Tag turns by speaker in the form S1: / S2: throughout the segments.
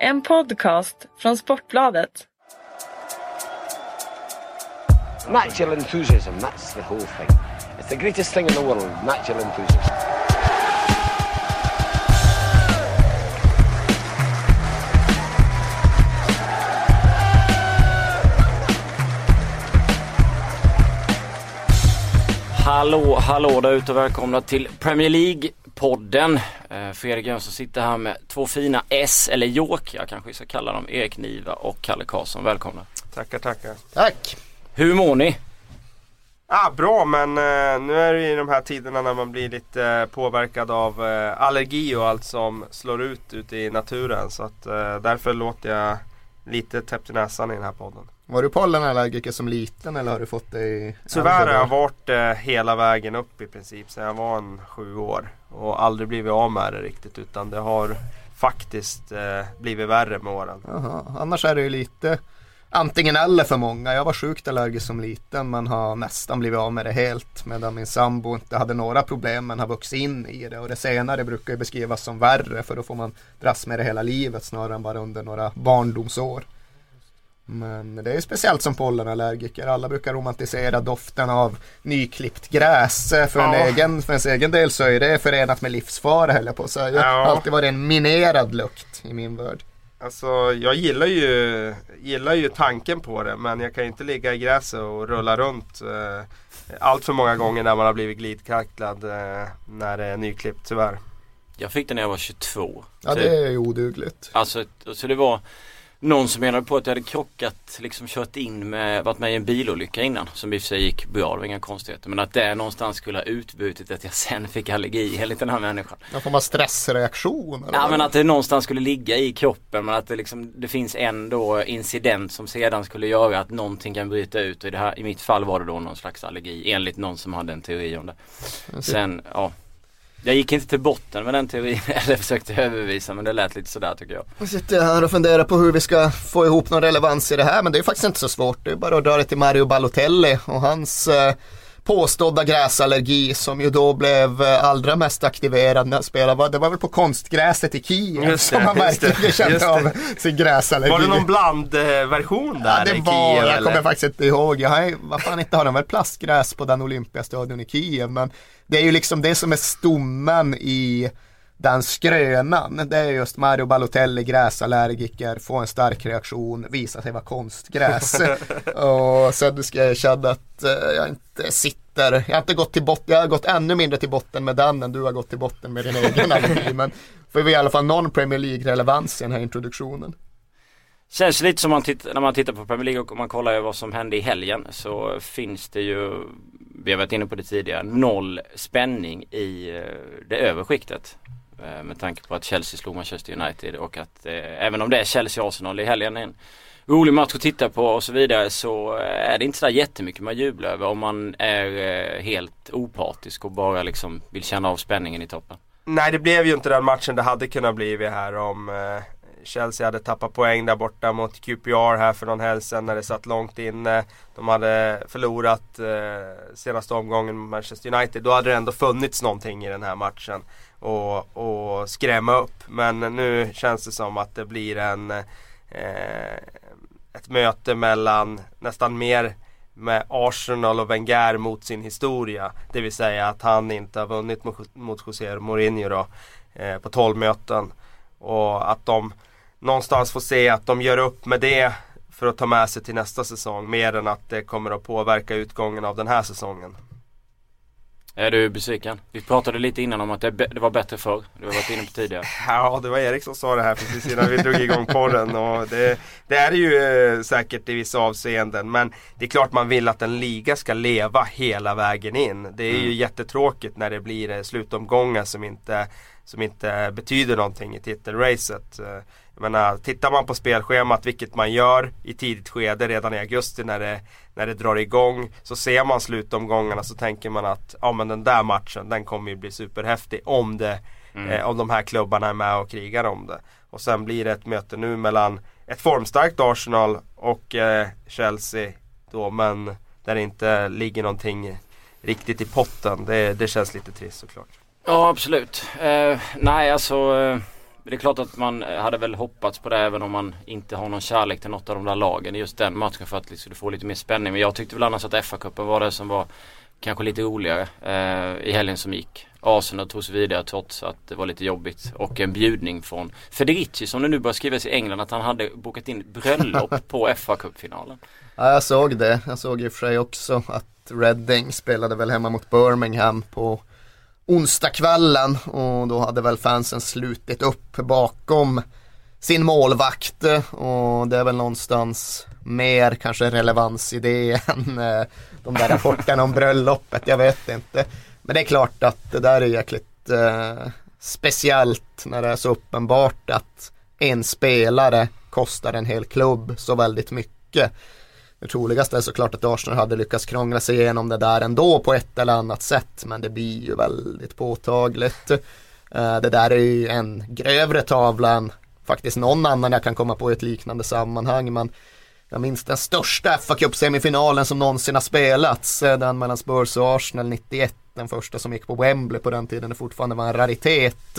S1: En podcast från Sportbladet.
S2: Natural enthusiasm, that's the whole thing. It's the greatest thing in the world, natural enthusiasm.
S3: Hallå, hallå där ute och välkomna till Premier League-podden. Eh, Fredrik Jönsson sitter här med två fina S, eller Jokrar kanske vi ska kalla dem, Erik Niva och Kalle Karlsson. Välkomna.
S4: Tackar, tackar.
S5: Tack!
S3: Hur mår ni?
S4: Ah, bra, men eh, nu är det ju de här tiderna när man blir lite eh, påverkad av eh, allergi och allt som slår ut ute i naturen. Så att eh, därför låter jag lite täppt i näsan i den här podden.
S5: Var du pollenallergiker som liten eller har du fått det i
S4: Tyvärr har jag varit eh, hela vägen upp i princip sedan jag var en sju år. Och aldrig blivit av med det riktigt utan det har faktiskt eh, blivit värre med åren.
S5: Aha. annars är det ju lite antingen eller för många. Jag var sjukt allergisk som liten men har nästan blivit av med det helt. Medan min sambo inte hade några problem men har vuxit in i det. Och det senare brukar ju beskrivas som värre för då får man dras med det hela livet snarare än bara under några barndomsår. Men det är speciellt som pollenallergiker. Alla brukar romantisera doften av nyklippt gräs. För, en
S4: Ja.
S5: egen, för ens egen del så är det förenat med livsfara höll jag på att säga.
S4: Ja.
S5: alltid varit en minerad lukt i min värld.
S4: Alltså jag gillar ju, gillar ju tanken på det men jag kan ju inte ligga i gräset och rulla runt eh, allt för många gånger när man har blivit glidkacklad eh, när det är nyklippt tyvärr.
S3: Jag fick det när jag var 22.
S5: Ja
S3: Så-
S5: det är ju odugligt.
S3: Alltså, så det var någon som menade på att jag hade krockat, liksom kört in med, varit med i en bilolycka innan. Som i och för sig gick bra, det var inga konstigheter. Men att det någonstans skulle ha utbutit att jag sen fick allergi enligt den här människan.
S5: Då får man stressreaktion. eller
S3: Ja men att det någonstans skulle ligga i kroppen men att det liksom det finns en då incident som sedan skulle göra att någonting kan bryta ut och i, det här, i mitt fall var det då någon slags allergi enligt någon som hade en teori om det. Sen, ja. Jag gick inte till botten med den teorin eller försökte överbevisa men det lät lite sådär tycker jag.
S5: Nu sitter jag här och funderar på hur vi ska få ihop någon relevans i det här men det är faktiskt inte så svårt. Det är bara att dra det till Mario Balotelli och hans eh, påstådda gräsallergi som ju då blev eh, allra mest aktiverad när han spelade. Det var väl på konstgräset i Kiev
S4: det,
S5: som han verkligen kände av sin gräsallergi.
S4: Var det någon blandversion där
S5: Ja, det var,
S4: Kiev
S5: jag
S4: eller?
S5: kommer faktiskt inte ihåg. Jag vad fan inte har de väl plastgräs på den Olympiastadion i Kiev. Men det är ju liksom det som är stommen i den skrönan. Det är just Mario Balotelli, gräsallergiker, få en stark reaktion, visa sig vara konstgräs. och sen ska jag erkänna att eh, jag inte sitter, jag har inte gått till botten, jag har gått ännu mindre till botten med den än du har gått till botten med din egen allergi. Men får vi i alla fall någon Premier League-relevans i den här introduktionen.
S3: Känns lite som man tittar, när man tittar på Premier League och man kollar vad som hände i helgen så finns det ju, vi har varit inne på det tidigare, noll spänning i eh, det övre skiktet. Eh, med tanke på att Chelsea slog Manchester United och att eh, även om det är Chelsea-Arsenal i helgen en rolig match att titta på och så vidare så eh, är det inte sådär jättemycket man jublar över om man är eh, helt opartisk och bara liksom vill känna av spänningen i toppen.
S4: Nej det blev ju inte den matchen det hade kunnat bli här om eh, Chelsea hade tappat poäng där borta mot QPR här för någon helg sedan när det satt långt inne. De hade förlorat eh, senaste omgången mot Manchester United. Då hade det ändå funnits någonting i den här matchen och, och skrämma upp. Men nu känns det som att det blir en eh, ett möte mellan nästan mer med Arsenal och Wenger mot sin historia. Det vill säga att han inte har vunnit mot, mot José Mourinho då, eh, på 12 möten. Och att de någonstans får se att de gör upp med det för att ta med sig till nästa säsong. Mer än att det kommer att påverka utgången av den här säsongen.
S3: Är du besviken? Vi pratade lite innan om att det, det var bättre förr. Du har varit inne på tidigare.
S4: Ja, det var Erik som sa det här precis innan vi drog igång podden. Och det, det är ju eh, säkert i vissa avseenden. Men det är klart man vill att en liga ska leva hela vägen in. Det är ju jättetråkigt när det blir eh, slutomgångar som inte, som inte betyder någonting i titelracet. Jag menar, tittar man på spelschemat, vilket man gör i tidigt skede redan i augusti när det, när det drar igång. Så ser man slutomgångarna så tänker man att ja, men den där matchen den kommer ju bli superhäftig om det eh, om de här klubbarna är med och krigar om det. Och sen blir det ett möte nu mellan ett formstarkt Arsenal och eh, Chelsea då men där det inte ligger någonting riktigt i potten. Det, det känns lite trist såklart.
S3: Ja absolut. Eh, nej alltså eh, det är klart att man hade väl hoppats på det även om man inte har någon kärlek till något av de där lagen i just den matchen för att liksom få lite mer spänning. Men jag tyckte väl annars att FA-cupen var det som var kanske lite roligare eh, i helgen som gick. Arsenal tog sig vidare trots att det var lite jobbigt och en bjudning från Federici som det nu börjar skrivas i England att han hade bokat in bröllop på FA-cupfinalen.
S5: Ja, jag såg det. Jag såg i och för sig också att Reading spelade väl hemma mot Birmingham på onsdagskvällen och då hade väl fansen slutit upp bakom sin målvakt och det är väl någonstans mer kanske relevans i det än eh, de där rapporterna om bröllopet, jag vet inte. Men det är klart att det där är jäkligt eh, speciellt när det är så uppenbart att en spelare kostar en hel klubb så väldigt mycket. Det troligaste är såklart att Arsenal hade lyckats krångla sig igenom det där ändå på ett eller annat sätt men det blir ju väldigt påtagligt. Eh, det där är ju en grövre tavla än faktiskt någon annan jag kan komma på i ett liknande sammanhang men jag minns den största fa Cup semifinalen som någonsin har spelats. Eh, den mellan Spurs och Arsenal 91. Den första som gick på Wembley på den tiden det fortfarande var en raritet.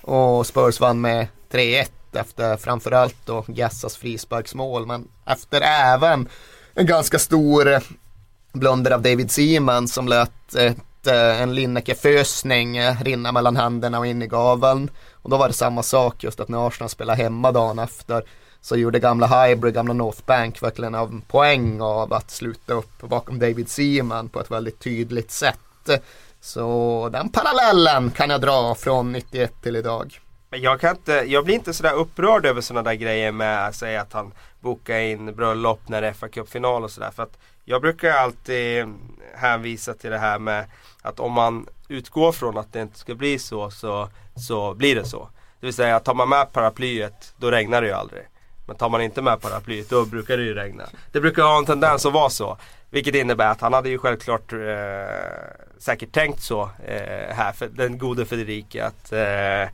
S5: Och Spurs vann med 3-1 efter framförallt då Gassas frisparksmål. Men efter även en ganska stor eh, blunder av David Seaman som lät ett, eh, en Lineker-fösning eh, rinna mellan händerna och in i gaveln. Och då var det samma sak just att när Arsenal spelade hemma dagen efter så gjorde gamla Highbury, gamla North Bank verkligen av poäng av att sluta upp bakom David Seaman på ett väldigt tydligt sätt. Så den parallellen kan jag dra från 91 till idag.
S4: Men jag, kan inte, jag blir inte sådär upprörd över sådana där grejer med att säga att han bokar in bröllop när det är fa Cup-final och sådär. För att jag brukar alltid hänvisa till det här med att om man utgår från att det inte ska bli så, så, så blir det så. Det vill säga, tar man med paraplyet, då regnar det ju aldrig. Men tar man inte med paraplyet då brukar det ju regna. Det brukar ha en tendens att vara så. Vilket innebär att han hade ju självklart eh, säkert tänkt så eh, här, för den gode Federica att eh,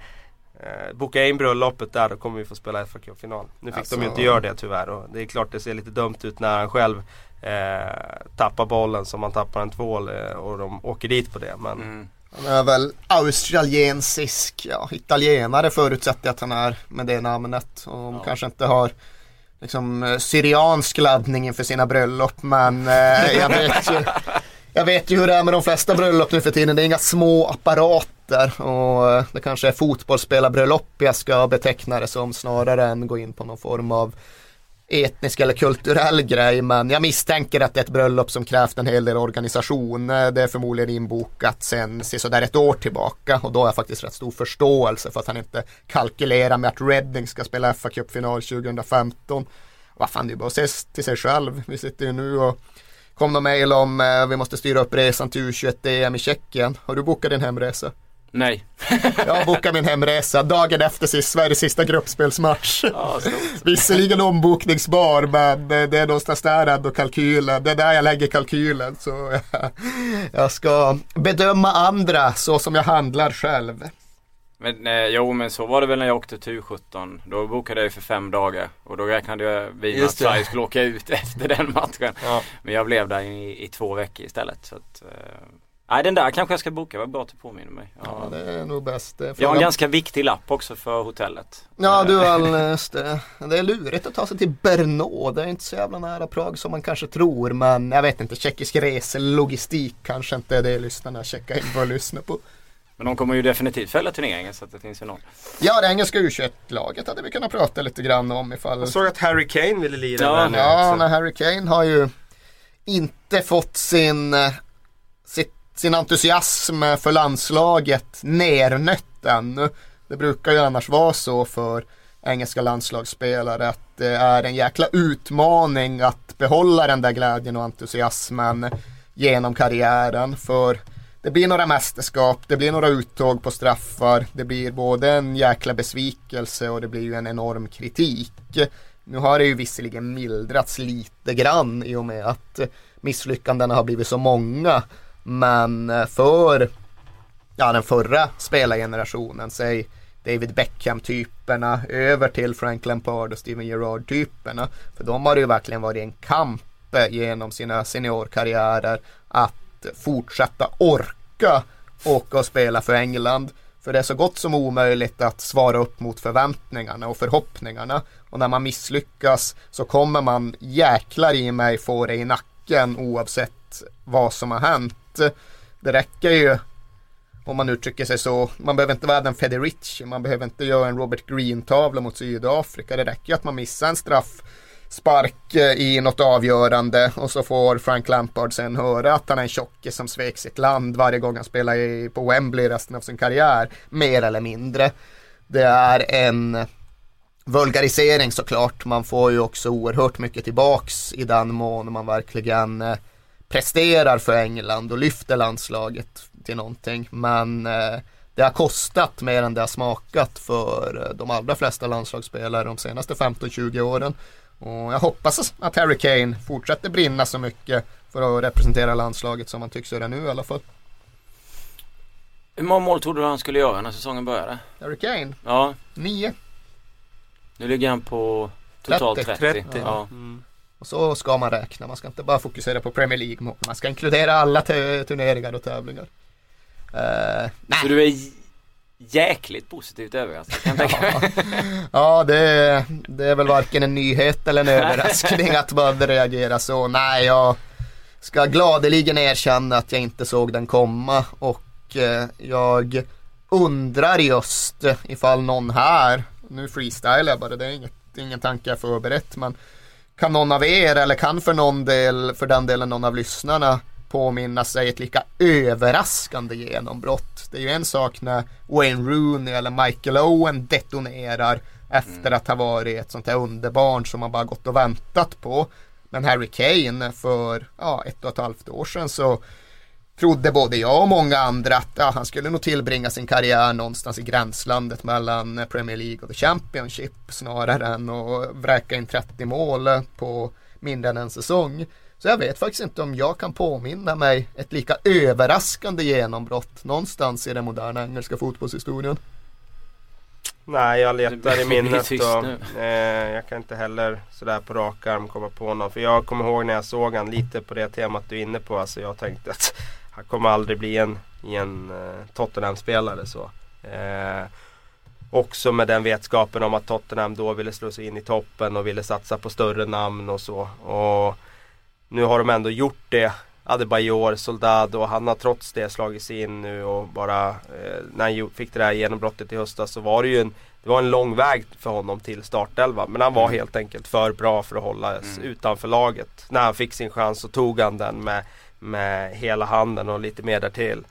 S4: Eh, boka in bröllopet där, då kommer vi få spela fa final Nu fick alltså... de ju inte göra det tyvärr och det är klart det ser lite dumt ut när han själv eh, tappar bollen som han tappar en tvål eh, och de åker dit på det. Men... Mm.
S5: Han är väl australiensisk, ja, italienare förutsätter jag att han är med det namnet. Och ja. kanske inte har liksom eh, syriansk laddning inför sina bröllop men eh, jag vet ju Jag vet ju hur det är med de flesta bröllop nu för tiden. Det är inga små apparater och eh, det kanske är fotbollsspelarbröllop jag ska beteckna det som snarare än gå in på någon form av etnisk eller kulturell grej men jag misstänker att det är ett bröllop som krävt en hel del organisation. Eh, det är förmodligen inbokat sen sådär ett år tillbaka och då har jag faktiskt rätt stor förståelse för att han inte kalkylerar med att Reading ska spela fa Cup-final 2015. Vad fan det är bara att se till sig själv. Vi sitter ju nu och kom någon mejl om eh, vi måste styra upp resan till U21-EM i Tjeckien. Har du bokat din hemresa?
S3: Nej.
S5: jag bokade min hemresa dagen efter sist, Sveriges sista gruppspelsmatch. Ja, Visserligen ombokningsbar men det är någonstans där ändå kalkylen. Det är där jag lägger kalkylen. Så jag ska bedöma andra så som jag handlar själv.
S3: Men eh, jo men så var det väl när jag åkte till U17. Då bokade jag för fem dagar. Och då räknade jag vi att Sverige skulle åka ut efter den matchen. Ja. Men jag blev där i, i två veckor istället. Så att, eh, Nej den där kanske jag ska boka, vad bra att du påminner mig.
S5: Ja. ja, det är nog bäst. Är
S3: jag har en ganska viktig lapp också för hotellet.
S5: Ja du har det. Det är lurigt att ta sig till Brno. Det är inte så jävla nära Prag som man kanske tror. Men jag vet inte, tjeckisk reselogistik kanske inte är det lyssnarna checkar in för att lyssna på.
S3: Men de kommer ju definitivt följa turneringen så att det finns ju någon.
S5: Ja, det engelska U21-laget hade vi kunnat prata lite grann om ifall...
S4: Jag såg att Harry Kane ville lira
S5: ja, där nu. Ja, men Harry Kane har ju inte fått sin, eh, sin entusiasm för landslaget nernött ännu. Det brukar ju annars vara så för engelska landslagsspelare att det är en jäkla utmaning att behålla den där glädjen och entusiasmen genom karriären. För det blir några mästerskap, det blir några uttåg på straffar, det blir både en jäkla besvikelse och det blir ju en enorm kritik. Nu har det ju visserligen mildrats lite grann i och med att misslyckandena har blivit så många. Men eh, för ja, den förra spelargenerationen, säg David Beckham-typerna över till Frank Lampard och Steven Gerrard-typerna. För de har det ju verkligen varit en kamp eh, genom sina seniorkarriärer att fortsätta orka åka och spela för England. För det är så gott som omöjligt att svara upp mot förväntningarna och förhoppningarna. Och när man misslyckas så kommer man jäklar i mig få det i nacken oavsett vad som har hänt. Eh, det räcker ju om man uttrycker sig så. Man behöver inte vara den Federici, man behöver inte göra en Robert Green-tavla mot Sydafrika. Det räcker ju att man missar en straff spark eh, i något avgörande och så får Frank Lampard sen höra att han är en tjocke som svek sitt land varje gång han spelar i, på Wembley resten av sin karriär. Mer eller mindre. Det är en vulgarisering såklart. Man får ju också oerhört mycket tillbaks i den mån man verkligen eh, presterar för England och lyfter landslaget till någonting. Men eh, det har kostat mer än det har smakat för de allra flesta landslagsspelare de senaste 15-20 åren. Och jag hoppas att Harry Kane fortsätter brinna så mycket för att representera landslaget som han tycks göra nu i alla fall.
S3: Hur många mål trodde du han skulle göra när säsongen började?
S5: Harry Kane?
S3: Ja.
S5: Nio.
S3: Nu ligger han på totalt 30. 30.
S4: 30. Ja. Mm.
S5: Och så ska man räkna. Man ska inte bara fokusera på Premier League. Man ska inkludera alla turneringar och tävlingar. Uh,
S3: nej. Så du är jäkligt positivt överraskad jag
S5: tänka Ja, det, det är väl varken en nyhet eller en överraskning att man reagera så. Nej, jag ska gladeligen erkänna att jag inte såg den komma och eh, jag undrar just ifall någon här, nu freestylar jag bara, det är inget, ingen tanke jag förberett, men kan någon av er eller kan för någon del, för den delen någon av lyssnarna påminna sig ett lika överraskande genombrott. Det är ju en sak när Wayne Rooney eller Michael Owen detonerar efter mm. att ha varit ett sånt här underbarn som man bara gått och väntat på. Men Harry Kane för ja, ett och ett halvt år sedan så trodde både jag och många andra att ja, han skulle nog tillbringa sin karriär någonstans i gränslandet mellan Premier League och The Championship snarare än att vräka in 30 mål på mindre än en säsong. Så jag vet faktiskt inte om jag kan påminna mig ett lika överraskande genombrott någonstans i den moderna engelska fotbollshistorien.
S4: Nej, jag letar i minnet och eh, jag kan inte heller sådär på rak arm komma på någon. För jag kommer ihåg när jag såg han lite på det temat du är inne på. Alltså jag tänkte att han kommer aldrig bli en, en uh, Tottenham-spelare så. Eh, också med den vetskapen om att Tottenham då ville slå sig in i toppen och ville satsa på större namn och så. Och nu har de ändå gjort det. Adebayor, Soldado, han har trots det slagit sig in nu och bara eh, när han fick det där genombrottet i höstas så var det ju en, det var en lång väg för honom till startelva. Men han var mm. helt enkelt för bra för att hålla mm. utanför laget. När han fick sin chans så tog han den med, med hela handen och lite mer därtill.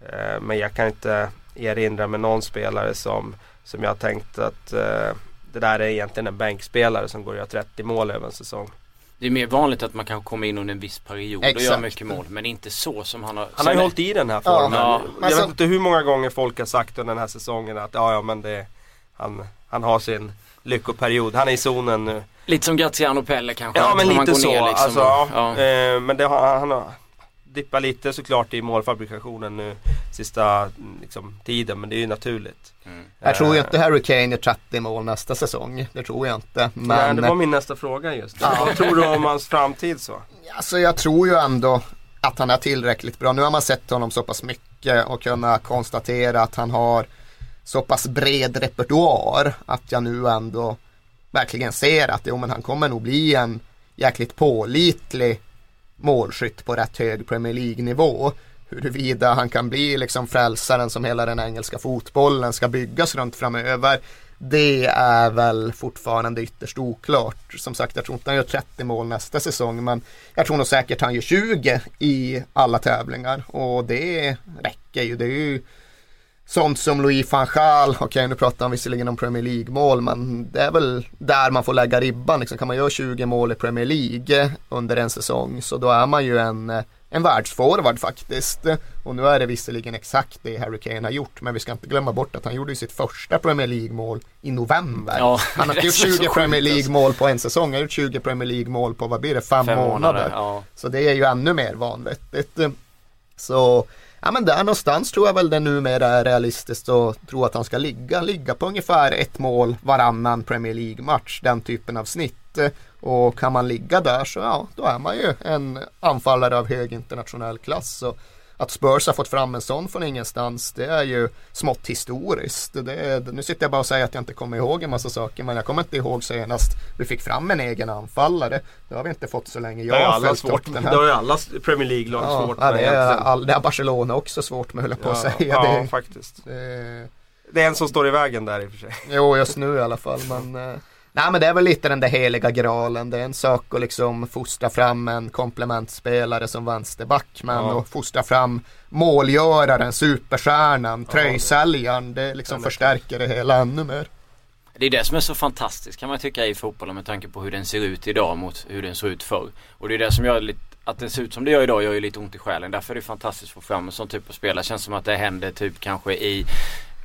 S4: Eh, men jag kan inte erinra mig någon spelare som, som jag tänkt att eh, det där är egentligen en bänkspelare som går och gör 30 mål över en säsong.
S3: Det är mer vanligt att man kan komma in under en viss period Exakt. och göra mycket mål. Men inte så som han har.
S4: Han har ju hållit i den här formen. Ja. Jag vet inte hur många gånger folk har sagt under den här säsongen att ja, ja men det han, han har sin lyckoperiod. Han är i zonen nu.
S3: Lite som Graziano Pelle kanske.
S4: Ja men lite så. Ner, liksom. alltså, ja. Eh, men det har, han har dippat lite såklart i målfabrikationen nu sista liksom, tiden. Men det är ju naturligt.
S5: Mm. Jag tror ju inte Harry Kane gör 30 mål nästa säsong. Det tror jag inte. Men...
S4: Nej, det var min nästa fråga just. Ja. Vad tror du om hans framtid så?
S5: Alltså jag tror ju ändå att han är tillräckligt bra. Nu har man sett honom så pass mycket och kunnat konstatera att han har så pass bred repertoar att jag nu ändå verkligen ser att jo, men han kommer nog bli en jäkligt pålitlig målskytt på rätt hög Premier League-nivå huruvida han kan bli liksom frälsaren som hela den engelska fotbollen ska byggas runt framöver. Det är väl fortfarande ytterst oklart. Som sagt, jag tror inte han gör 30 mål nästa säsong, men jag tror nog säkert han gör 20 i alla tävlingar och det räcker ju. Det är ju sånt som Louis van Gaal, okej okay, nu pratar han visserligen om Premier League-mål men det är väl där man får lägga ribban. Liksom, kan man göra 20 mål i Premier League under en säsong så då är man ju en en världsforward faktiskt. Och nu är det visserligen exakt det Harry Kane har gjort, men vi ska inte glömma bort att han gjorde sitt första Premier League-mål i november. Ja, han har gjort 20 Premier League-mål på en säsong, han har gjort 20 Premier League-mål på, vad blir det, fem, fem månader. månader ja. Så det är ju ännu mer vanligt. Så ja men där någonstans tror jag väl det numera är realistiskt att tro att han ska ligga. Ligga på ungefär ett mål varannan Premier League-match. Den typen av snitt. Och kan man ligga där så ja, då är man ju en anfallare av hög internationell klass. Och att Spurs har fått fram en sån från ingenstans det är ju smått historiskt. Det är, nu sitter jag bara och säger att jag inte kommer ihåg en massa saker men jag kommer inte ihåg senast vi fick fram en egen anfallare. Det har vi inte fått så länge jag
S4: det
S5: har följt
S4: svårt
S5: upp
S4: Det har ju alla Premier League-lag
S5: Ja,
S4: svårt
S5: ja,
S4: med
S5: det, är, all, det har Barcelona också svårt med höll jag på att
S4: Ja,
S5: säga.
S4: ja
S5: det,
S4: faktiskt.
S5: det,
S4: Det är en som står i vägen där i och för sig.
S5: Jo, just nu i alla fall. Men, eh, nej, men det är väl lite den där heliga graalen. Det är en sak att liksom fostra fram en komplementspelare som vänsterback. Men
S4: Ja.
S5: att fostra fram målgöraren, superstjärnan, tröjsäljaren. Det liksom
S4: Ja, men-
S5: förstärker det hela ännu mer.
S3: Det är det som är så fantastiskt kan man tycka i fotbollen med tanke på hur den ser ut idag mot hur den såg ut förr. Och det är det som gör lite, att den ser ut som det gör idag gör ju lite ont i själen. Därför är det fantastiskt att få fram en sån typ av spelare. Känns som att det händer typ kanske i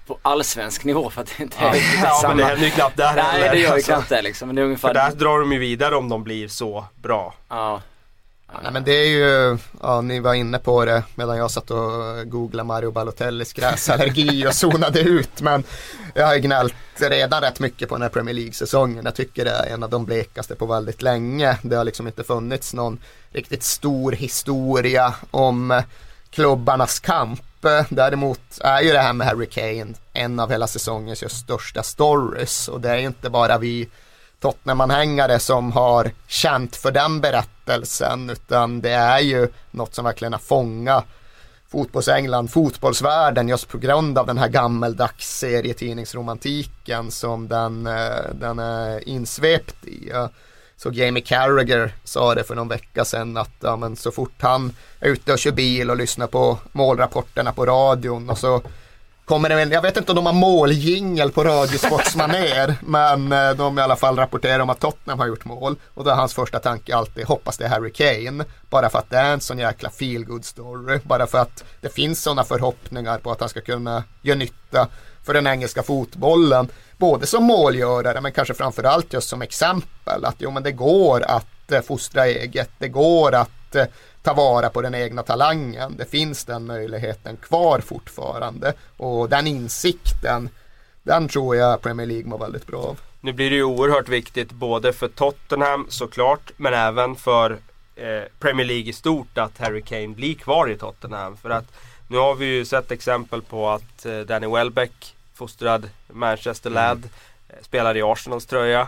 S3: på allsvensk nivå för att det inte är riktigt
S4: Ja, men
S3: samma.
S4: det händer ju knappt där
S3: Nej
S4: heller.
S3: det gör ju
S4: Alltså,
S3: knappt det liksom. Men det är ungefär
S4: För där drar de ju vidare om de blir så bra.
S3: Ja.
S5: Nej, men det är ju, ja ni var inne på det medan jag satt och googlade Mario Balotellis gräsallergi och zonade ut. Men jag har ju gnällt redan rätt mycket på den här Premier League-säsongen. Jag tycker det är en av de blekaste på väldigt länge. Det har liksom inte funnits någon riktigt stor historia om klubbarnas kamp. Eh, däremot är ju det här med Harry Kane en av hela säsongens just största stories. Och det är inte bara vi Tottenham-anhängare som har känt för den berättelsen utan det är ju något som verkligen har fångat fotbolls-England, fotbollsvärlden just på grund av den här gammeldags serietidningsromantiken som den, eh, den är insvept i. Så Jamie Carragher sa det för någon vecka sedan att ja, men så fort han är ute och kör bil och lyssnar på målrapporterna på radion och så kommer det väl, jag vet inte om de har måljingel på Radiosportsmanér men eh, de i alla fall rapporterar om att Tottenham har gjort mål. Och då är hans första tanke alltid hoppas det är Harry Kane bara för att det är en sån jäkla feel good story. Bara för att det finns sådana förhoppningar på att han ska kunna göra nytta för den engelska fotbollen både som målgörare men kanske framförallt just som exempel att jo men det går att eh, fostra eget det går att eh, ta vara på den egna talangen. Det finns den möjligheten kvar fortfarande och den insikten den tror jag Premier League mår väldigt bra av.
S4: Nu blir det ju oerhört viktigt både för Tottenham såklart men även för eh, Premier League i stort att Harry Kane blir kvar i Tottenham. För att nu har vi ju sett exempel på att eh, Danny Welbeck, fostrad Manchester lad, eh, spelar i Arsenals tröja.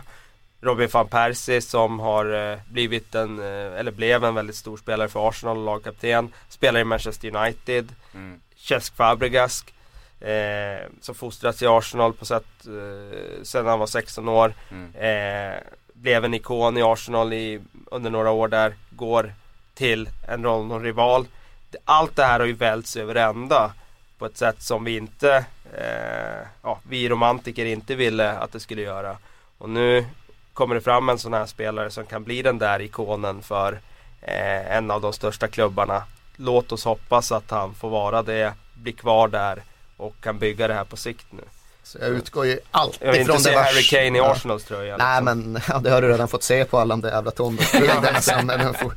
S4: Robin van Persie som har eh, blivit en, eh, eller blev en väldigt stor spelare för Arsenal, lagkapten. Spelar i Manchester United.
S3: Mm.
S4: Cesc Fabregas eh, som fostrats i Arsenal på sätt eh, sedan han var 16 år.
S3: Mm.
S4: Eh, blev en ikon i Arsenal i, under några år där. Går till en roll, någon rival. Allt det här har ju välts över ända på ett sätt som vi inte, eh, ja, vi romantiker inte ville att det skulle göra. Och nu kommer det fram en sån här spelare som kan bli den där ikonen för eh, en av de största klubbarna. Låt oss hoppas att han får vara det, bli kvar där och kan bygga det här på sikt nu.
S5: Så jag utgår ju alltid
S4: Jag vill inte
S5: från det
S4: se Harry
S5: värsta.
S4: Kane i. Arsenals tröja.
S5: Nej
S4: liksom.
S5: men ja, det har du redan fått se på alla de där jävla sen. Men får-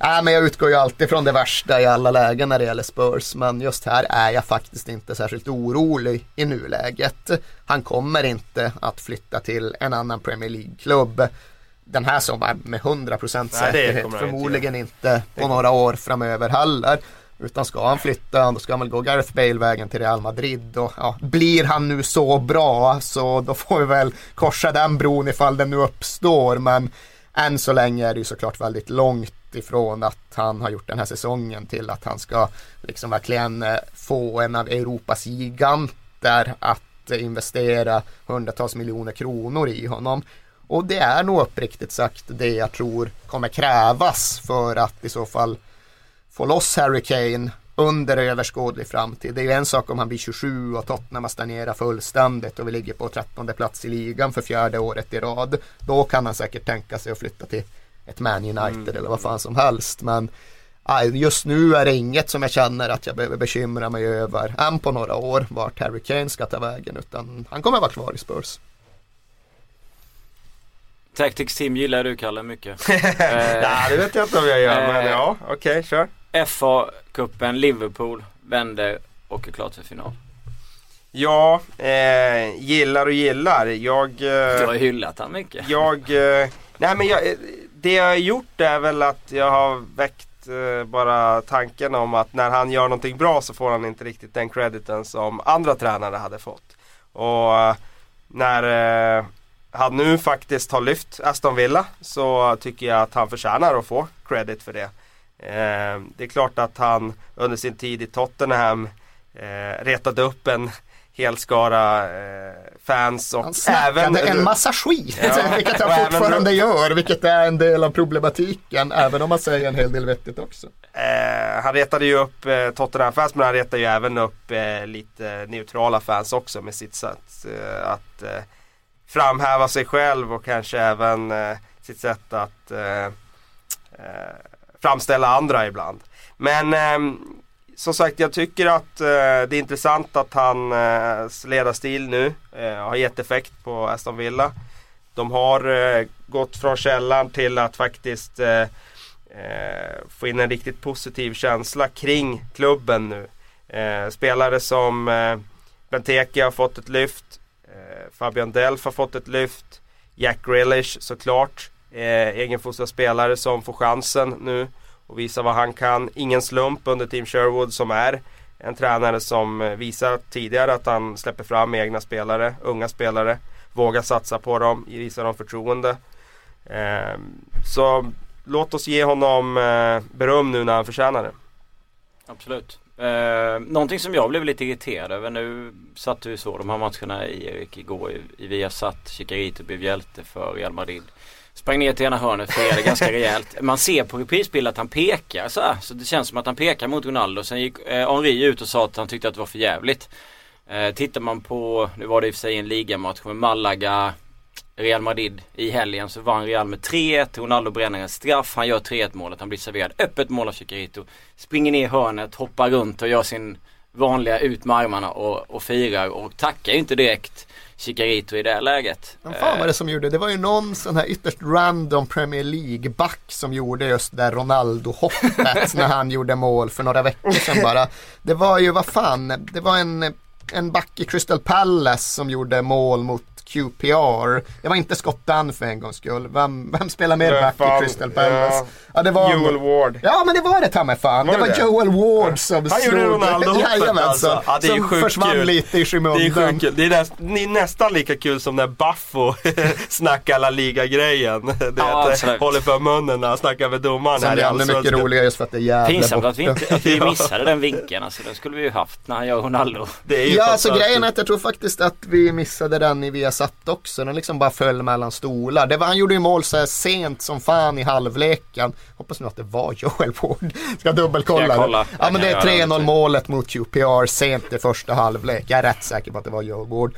S5: Nej men jag utgår ju alltid från det värsta i alla lägen när det gäller Spurs. Men just här är jag faktiskt inte särskilt orolig i nuläget. Han kommer inte att flytta till en annan Premier League-klubb den här sommaren med 100%
S4: Nej, det
S5: säkerhet.
S4: kommer han inte
S5: Förmodligen inte på några år framöver heller. Utan ska han flytta, då ska han väl gå Gareth Bale-vägen till Real Madrid. Och, ja, blir han nu så bra så då får vi väl korsa den bron ifall den nu uppstår. Men än så länge är det ju såklart väldigt långt ifrån att han har gjort den här säsongen till att han ska liksom verkligen eh, få en av Europas giganter att eh, investera hundratals miljoner kronor i honom. Och det är nog uppriktigt sagt det jag tror kommer krävas för att i så fall få loss Harry Kane under överskådlig framtid. Det är ju en sak om han blir 27 och Tottenham har stagnerat fullständigt och vi ligger på 13 plats i ligan för fjärde året i rad. Då kan han säkert tänka sig att flytta till ett Man United eller vad fan som helst. Men just nu är det inget som jag känner att jag behöver bekymra mig över än på några år vart Harry Kane ska ta vägen utan han kommer vara kvar i Spurs.
S3: Tactics Team gillar du Kalle mycket.
S4: Nej det vet jag inte om jag gör men
S3: Eh.
S4: ja okej kör.
S3: FA-cupen, Liverpool vänder och är klart för final.
S4: Ja, eh, gillar och gillar. Jag...
S3: Du har
S4: Eh,
S3: hyllat han mycket.
S4: jag... Eh, nej men jag, eh, det jag har gjort är väl att jag har väckt eh, bara tanken om att när han gör någonting bra så får han inte riktigt den crediten som andra tränare hade fått. Och eh, när eh, han nu faktiskt har lyft Aston Villa så tycker jag att han förtjänar att få credit för det. Eh, det är klart att han under sin tid i Tottenham eh, retade upp en hel skara eh, fans och
S5: Han
S4: även
S5: en massa skit,
S4: Ja.
S5: vilket han
S4: även-
S5: fortfarande gör, vilket är en del av problematiken, även om man säger en hel del vettigt också.
S4: Eh, han retade ju upp eh, Tottenham-fans men han retade ju även upp eh, lite neutrala fans också med sitt sätt att framhäva sig själv och kanske även sitt sätt att framställa andra ibland. Men eh, som sagt jag tycker att eh, det är intressant att hans eh, ledarstil nu eh, har gett effekt på Aston Villa. De har eh, gått från källan till att faktiskt eh, eh, få in en riktigt positiv känsla kring klubben nu. Eh, spelare som eh, Benteke har fått ett lyft. Eh, Fabian Delf har fått ett lyft. Jack Grealish såklart. Eh, egenfostrad spelare som får chansen nu och visa vad han kan. Ingen slump under Team Sherwood som är en tränare som eh, visar tidigare att han släpper fram egna spelare, unga spelare. Vågar satsa på dem, visar dem förtroende. Eh, så låt oss ge honom eh, beröm nu när han förtjänar det.
S3: Absolut. Eh, någonting som jag blev lite irriterad över nu satt du så de här matcherna i Erik igår i, i Viasat. Chicarito blev hjälte för Real Madrid. Sprang ner till ena hörnet, firade ganska rejält. Man ser på reprisbild att han pekar så här, Så det känns som att han pekar mot Ronaldo. Sen gick eh, Henri ut och sa att han tyckte att det var för jävligt. Eh, tittar man på, nu var det i och för sig en ligamatch med Malaga Real Madrid i helgen så vann Real med 3-1. Ronaldo bränner en straff. Han gör 3-1 målet. Han blir serverad öppet mål av Chicarito. Springer ner i hörnet, hoppar runt och gör sin vanliga ut med armarna och, och firar och tackar ju inte direkt Chicarito i det här läget.
S5: Vad fan var det som gjorde det? var ju någon sån här ytterst random Premier League-back som gjorde just det där Ronaldo-hoppet när han gjorde mål för några veckor sedan bara. Det var ju, vad fan, det var en, en back i Crystal Palace som gjorde mål mot QPR. Det var inte Scott Dunn för en gångs skull. Vem, vem spelar mer back
S4: fan,
S5: i Crystal Palace?
S4: ja.
S5: Ja, det var
S4: Joel Ward.
S5: Ja men det var det ta mig fan.
S4: Var
S5: det var
S4: det det?
S5: Joel Ward som
S4: Han gjorde Ronaldo-hoppet alltså. Ja, det är
S5: som försvann
S4: kul.
S5: lite i
S4: Det är
S5: skymundan.
S4: sjukt kul. Det är, näst, det är nästan lika kul som när Baffo snackar La Liga-grejen. Det är
S3: Ja,
S4: att håller för munnen när han snackar med domaren
S5: Som ännu mycket roligare just för att det är jävla
S3: Pinsamt att vi, inte, att vi
S4: Ja.
S3: missade den vinkeln. Alltså, den skulle vi ju haft när han gör Ronaldo.
S4: Det är ju
S5: Ja, alltså grejen är att jag tror faktiskt att vi missade den i Viasat också. Den liksom bara föll mellan stolar. Det var, han gjorde ju mål så här sent som fan i halvleken. Hoppas nu att det var Joel Ward. Ska dubbelkolla.
S3: Kolla? Jag
S5: Ja, men det är
S3: kan göra
S5: 3-0
S3: det.
S5: målet mot QPR sent i första halvlek. Jag är rätt säker på att det var Joel Ward.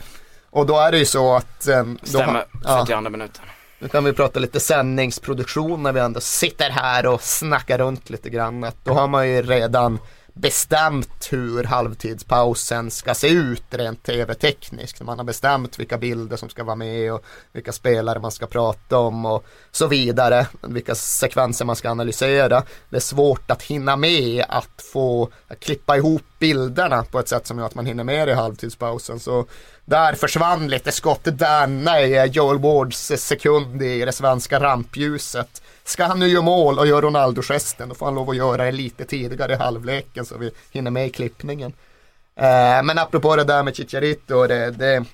S5: Och då är det ju så att... eh,
S3: Stämmer.
S5: ja,
S3: 42 minuten.
S5: nu kan vi prata lite sändningsproduktion när vi ändå sitter här och snackar runt lite grann. Då har man ju redan bestämt hur halvtidspausen ska se ut rent tv-tekniskt. Man har bestämt vilka bilder som ska vara med och vilka spelare man ska prata om och så vidare. Vilka sekvenser man ska analysera. Det är svårt att hinna med att få att klippa ihop bilderna på ett sätt som gör att man hinner med det i halvtidspausen. Så där försvann lite skott där, nej, Joel Wards sekund i det svenska rampljuset. Ska han nu göra mål och göra Ronaldo-gesten då får han lov att göra det lite tidigare i halvleken så vi hinner med i klippningen. Eh, men apropå det där med Chicharito, det, det,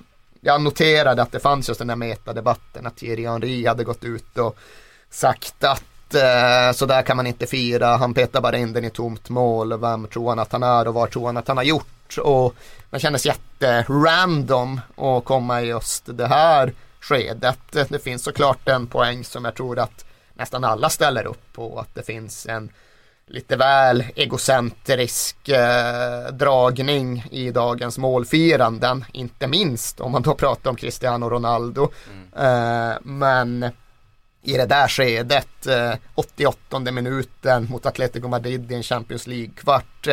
S5: jag noterade att det fanns just den här metadebatten att Thierry Henry hade gått ut och sagt att eh, så där kan man inte fira, han petar bara in den i tomt mål, vem tror han att han är och vad tror han att han har gjort? Och det kändes jätterandom att komma i just det här skedet. Det finns såklart en poäng som jag tror att nästan alla ställer upp på, att det finns en lite väl egocentrisk eh, dragning i dagens målfiranden, inte minst om man då pratar om Cristiano Ronaldo. Eh, men i det där skedet, eh, 88 minuten mot Atletico Madrid i en Champions League-kvart,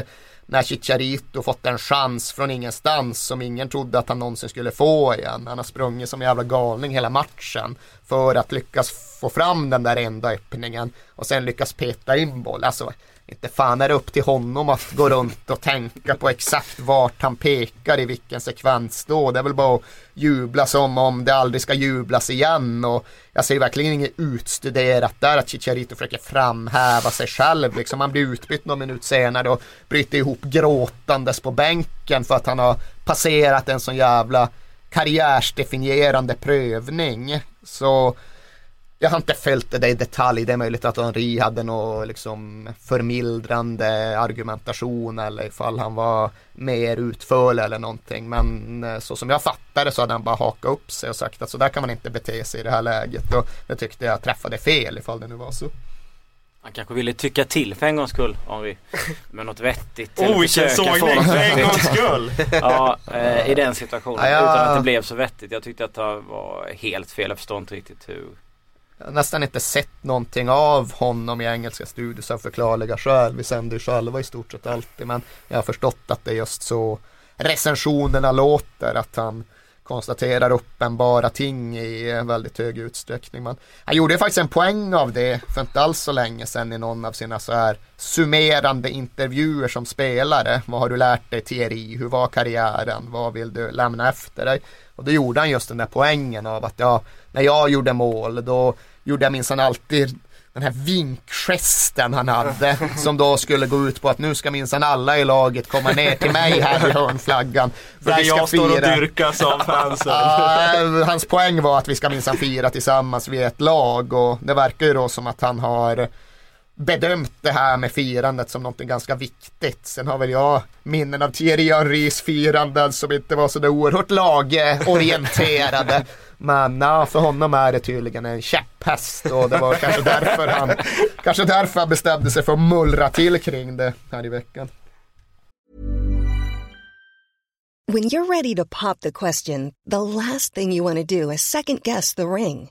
S5: när Chicharito fått en chans från ingenstans som ingen trodde att han någonsin skulle få igen. Han har sprungit som en jävla galning hela matchen för att lyckas få fram den där enda öppningen och sen lyckas peta in boll. Alltså, inte fan är det upp till honom att gå runt och tänka på exakt vart han pekar i vilken sekvens då. Det är väl bara att jubla som om det aldrig ska jublas igen. Och jag ser verkligen inget utstuderat där att Chicharito försöker framhäva sig själv. Liksom han blir utbytt någon minut senare och bryter ihop gråtandes på bänken för att han har passerat en sån jävla karriärsdefinierande prövning. Så jag har inte följt det i detalj. Det är möjligt att Henri hade någon liksom förmildrande argumentation eller ifall han var mer utförlig eller någonting. Men eh, så som jag fattade så hade han bara hakat upp sig och sagt att så där kan man inte bete sig i det här läget. Och det tyckte jag träffade fel ifall det nu var så.
S3: Han kanske ville tycka till för en gångs skull Henri. Med något vettigt.
S4: Oh vilken sågning för en gångs skull!
S3: ja, eh, i den situationen.
S5: Ja, ja.
S3: Utan att det blev så vettigt. Jag tyckte att det var helt fel. Jag förstår inte riktigt hur.
S5: Jag har nästan inte sett någonting av honom i engelska studios av förklarliga skäl. Vi sänder ju själva i stort sett alltid men jag har förstått att det är just så recensionerna låter att han konstaterar uppenbara ting i väldigt hög utsträckning. Men han gjorde ju faktiskt en poäng av det för inte alls så länge sedan i någon av sina så här summerande intervjuer som spelare. Vad har du lärt dig teori? Hur var karriären? Vad vill du lämna efter dig? Och då gjorde han just den där poängen av att ja, när jag gjorde mål då gjorde jag minsann alltid den här vinkgesten han hade som då skulle gå ut på att nu ska minsann alla i laget komma ner till mig här i hörnflaggan. för
S4: Där
S5: vi ska
S4: jag står och
S5: fira.
S4: dyrkas av fansen.
S5: Ja, hans poäng var att vi ska minsann fira tillsammans vid ett lag och det verkar ju då som att han har bedömt det här med firandet som något ganska viktigt. Sen har väl jag minnen av Thierry Henrys firanden som inte var så där oerhört lagorienterade. Men ja, för honom är det tydligen en käpphäst och det var kanske därför han kanske därför han bestämde sig för att mullra till kring det här i veckan.
S6: When you're ready to pop the question, the last thing you want to do is second guess the ring.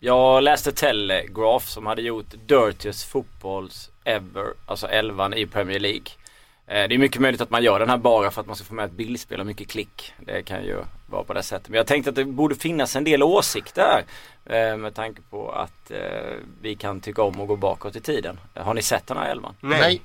S3: Jag läste Telegraph som hade gjort Dirtiest Footballs Ever, alltså 11 i Premier League. Eh, Det är mycket möjligt att man gör den här bara för att man ska få med ett bildspel och mycket klick. Det kan ju vara på det sättet. Men jag tänkte att det borde finnas en del åsikter här. eh, Med tanke på att eh, vi kan tycka om att gå bakåt i tiden. Har ni sett den här elvan?
S5: Nej,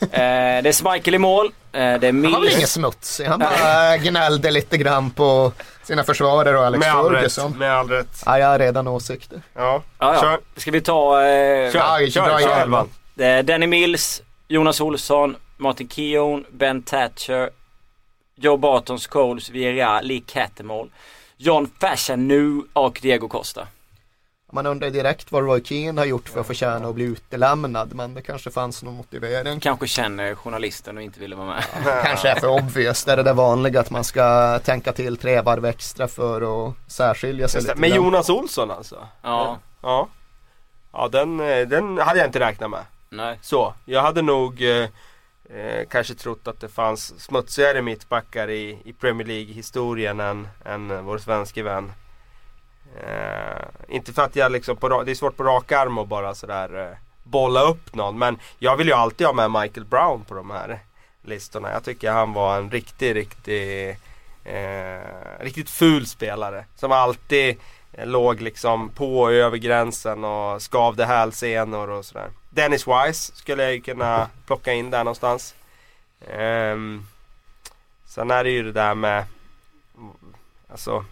S3: Eh, Det är Schmeichel i mål. Eh, Det är
S5: han var
S3: Mills.
S5: ingen smutsig. Han bara gnällde lite grann på sina försvarare och Alex
S4: Med rätt.
S5: Ferguson.
S4: Med all rätt.
S5: Ja, jag har redan åsikter.
S4: Ja,
S3: Ja, ja.
S4: kör.
S3: Ska vi ta eh,
S4: Kör,
S5: Ja,
S4: kör, kör
S5: igen.
S4: elvan.
S3: Det är Danny Mills, Jonas Olsson, Martin Keown, Ben Thatcher, Joe Barton Scholes, Vieira, Lee Cattermole, John Fashanu och Diego Costa.
S5: Man undrar direkt vad Roy Keane har gjort för att förtjäna att bli utelämnad. Men det kanske fanns någon motivering.
S3: Kanske känner journalisten och inte ville vara med.
S5: Kanske är för obvious. Det är det där vanliga att man ska tänka till tre varv extra för att särskilja sig
S4: Just
S5: lite
S4: Med
S5: grann.
S4: Jonas Olsson alltså?
S3: Ja,
S4: Ja. Ja den, eh, den hade jag inte räknat med.
S3: nej.
S4: Så, jag hade nog eh, eh, kanske trott att det fanns smutsigare mittbackar i, i Premier League-historien än, än vår svenske vän. Eh, inte för att jag liksom, på, det är svårt på rak arm att bara sådär eh, bolla upp någon. Men jag vill ju alltid ha med Michael Brown på de här listorna. Jag tycker han var en riktig, riktig, eh, riktigt ful spelare. Som alltid eh, låg liksom på och över gränsen och skavde hälsenor och sådär. Dennis Wise skulle jag ju kunna plocka in där någonstans. Ehm, sen är det ju det där med Alltså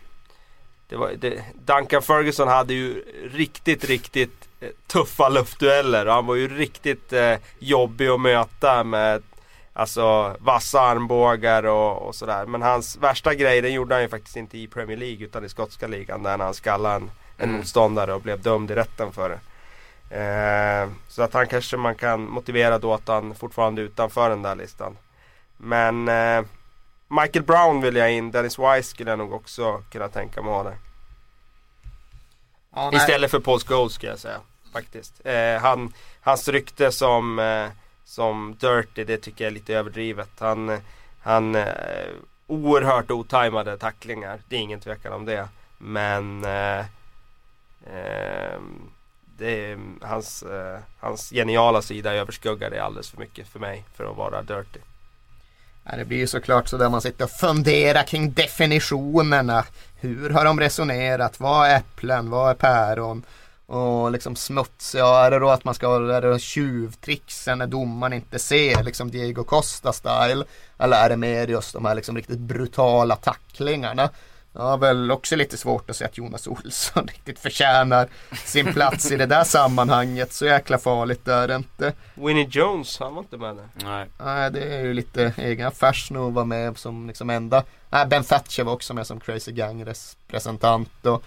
S4: det var, det, Duncan Ferguson hade ju riktigt, riktigt eh, tuffa luftdueller och han var ju riktigt eh, jobbig att möta med Alltså vassa armbågar och, och sådär. Men hans värsta grej den gjorde han ju faktiskt inte i Premier League utan i skotska ligan där han skallade en, en
S3: Mm.
S4: motståndare och blev dömd i rätten för det. Eh, så att han kanske man kan motivera då att han fortfarande är utanför den där listan. Men eh, Michael Brown vill jag in, Dennis Wise skulle jag nog också kunna tänka mig ha där.
S5: Ja.
S4: Istället för Paul Scholes ska jag säga. Faktiskt. Eh, han, hans rykte som, eh, som Dirty, det tycker jag är lite överdrivet. Han, han eh, oerhört otajmade tacklingar, det är ingen tvekan om det. Men eh, eh, det är, hans, eh, hans geniala sida överskuggar det alldeles för mycket för mig för att vara Dirty.
S5: Det blir ju såklart så där man sitter och funderar kring definitionerna. Hur har de resonerat? Vad är äpplen? Vad är päron? Och liksom smutsiga. är det då att man ska ha det tjuvtricksen när domaren inte ser liksom Diego Costa style? Eller är det mer just de här liksom riktigt brutala tacklingarna? Jag har väl också lite svårt att se att Jonas Olsson riktigt förtjänar sin plats i det där sammanhanget. Så jäkla farligt är det inte.
S4: Winnie Jones, han var inte med där.
S3: Nej.
S5: Nej, det är ju lite egen affärs att vara med som liksom enda. Nej, Ben Thatcher var också med som Crazy Gang representant och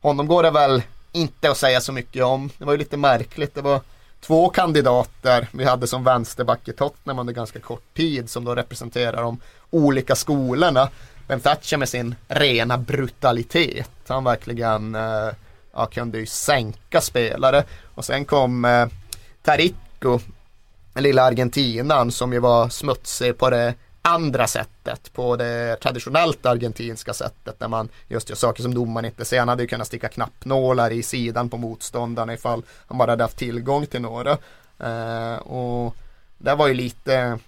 S5: honom går det väl inte att säga så mycket om. Det var ju lite märkligt. Det var två kandidater vi hade som vänsterback i Tottenham under ganska kort tid som då representerar de olika skolorna. Men Thatcher med sin rena brutalitet. Han verkligen eh, ja, kunde ju sänka spelare. Och sen kom eh, Tarico, den lilla argentinaren som ju var smutsig på det andra sättet, på det traditionellt argentinska sättet där man just gör saker som domaren inte ser. Han hade ju kunnat sticka knappnålar i sidan på motståndarna ifall han bara hade haft tillgång till några. Eh, och det var ju lite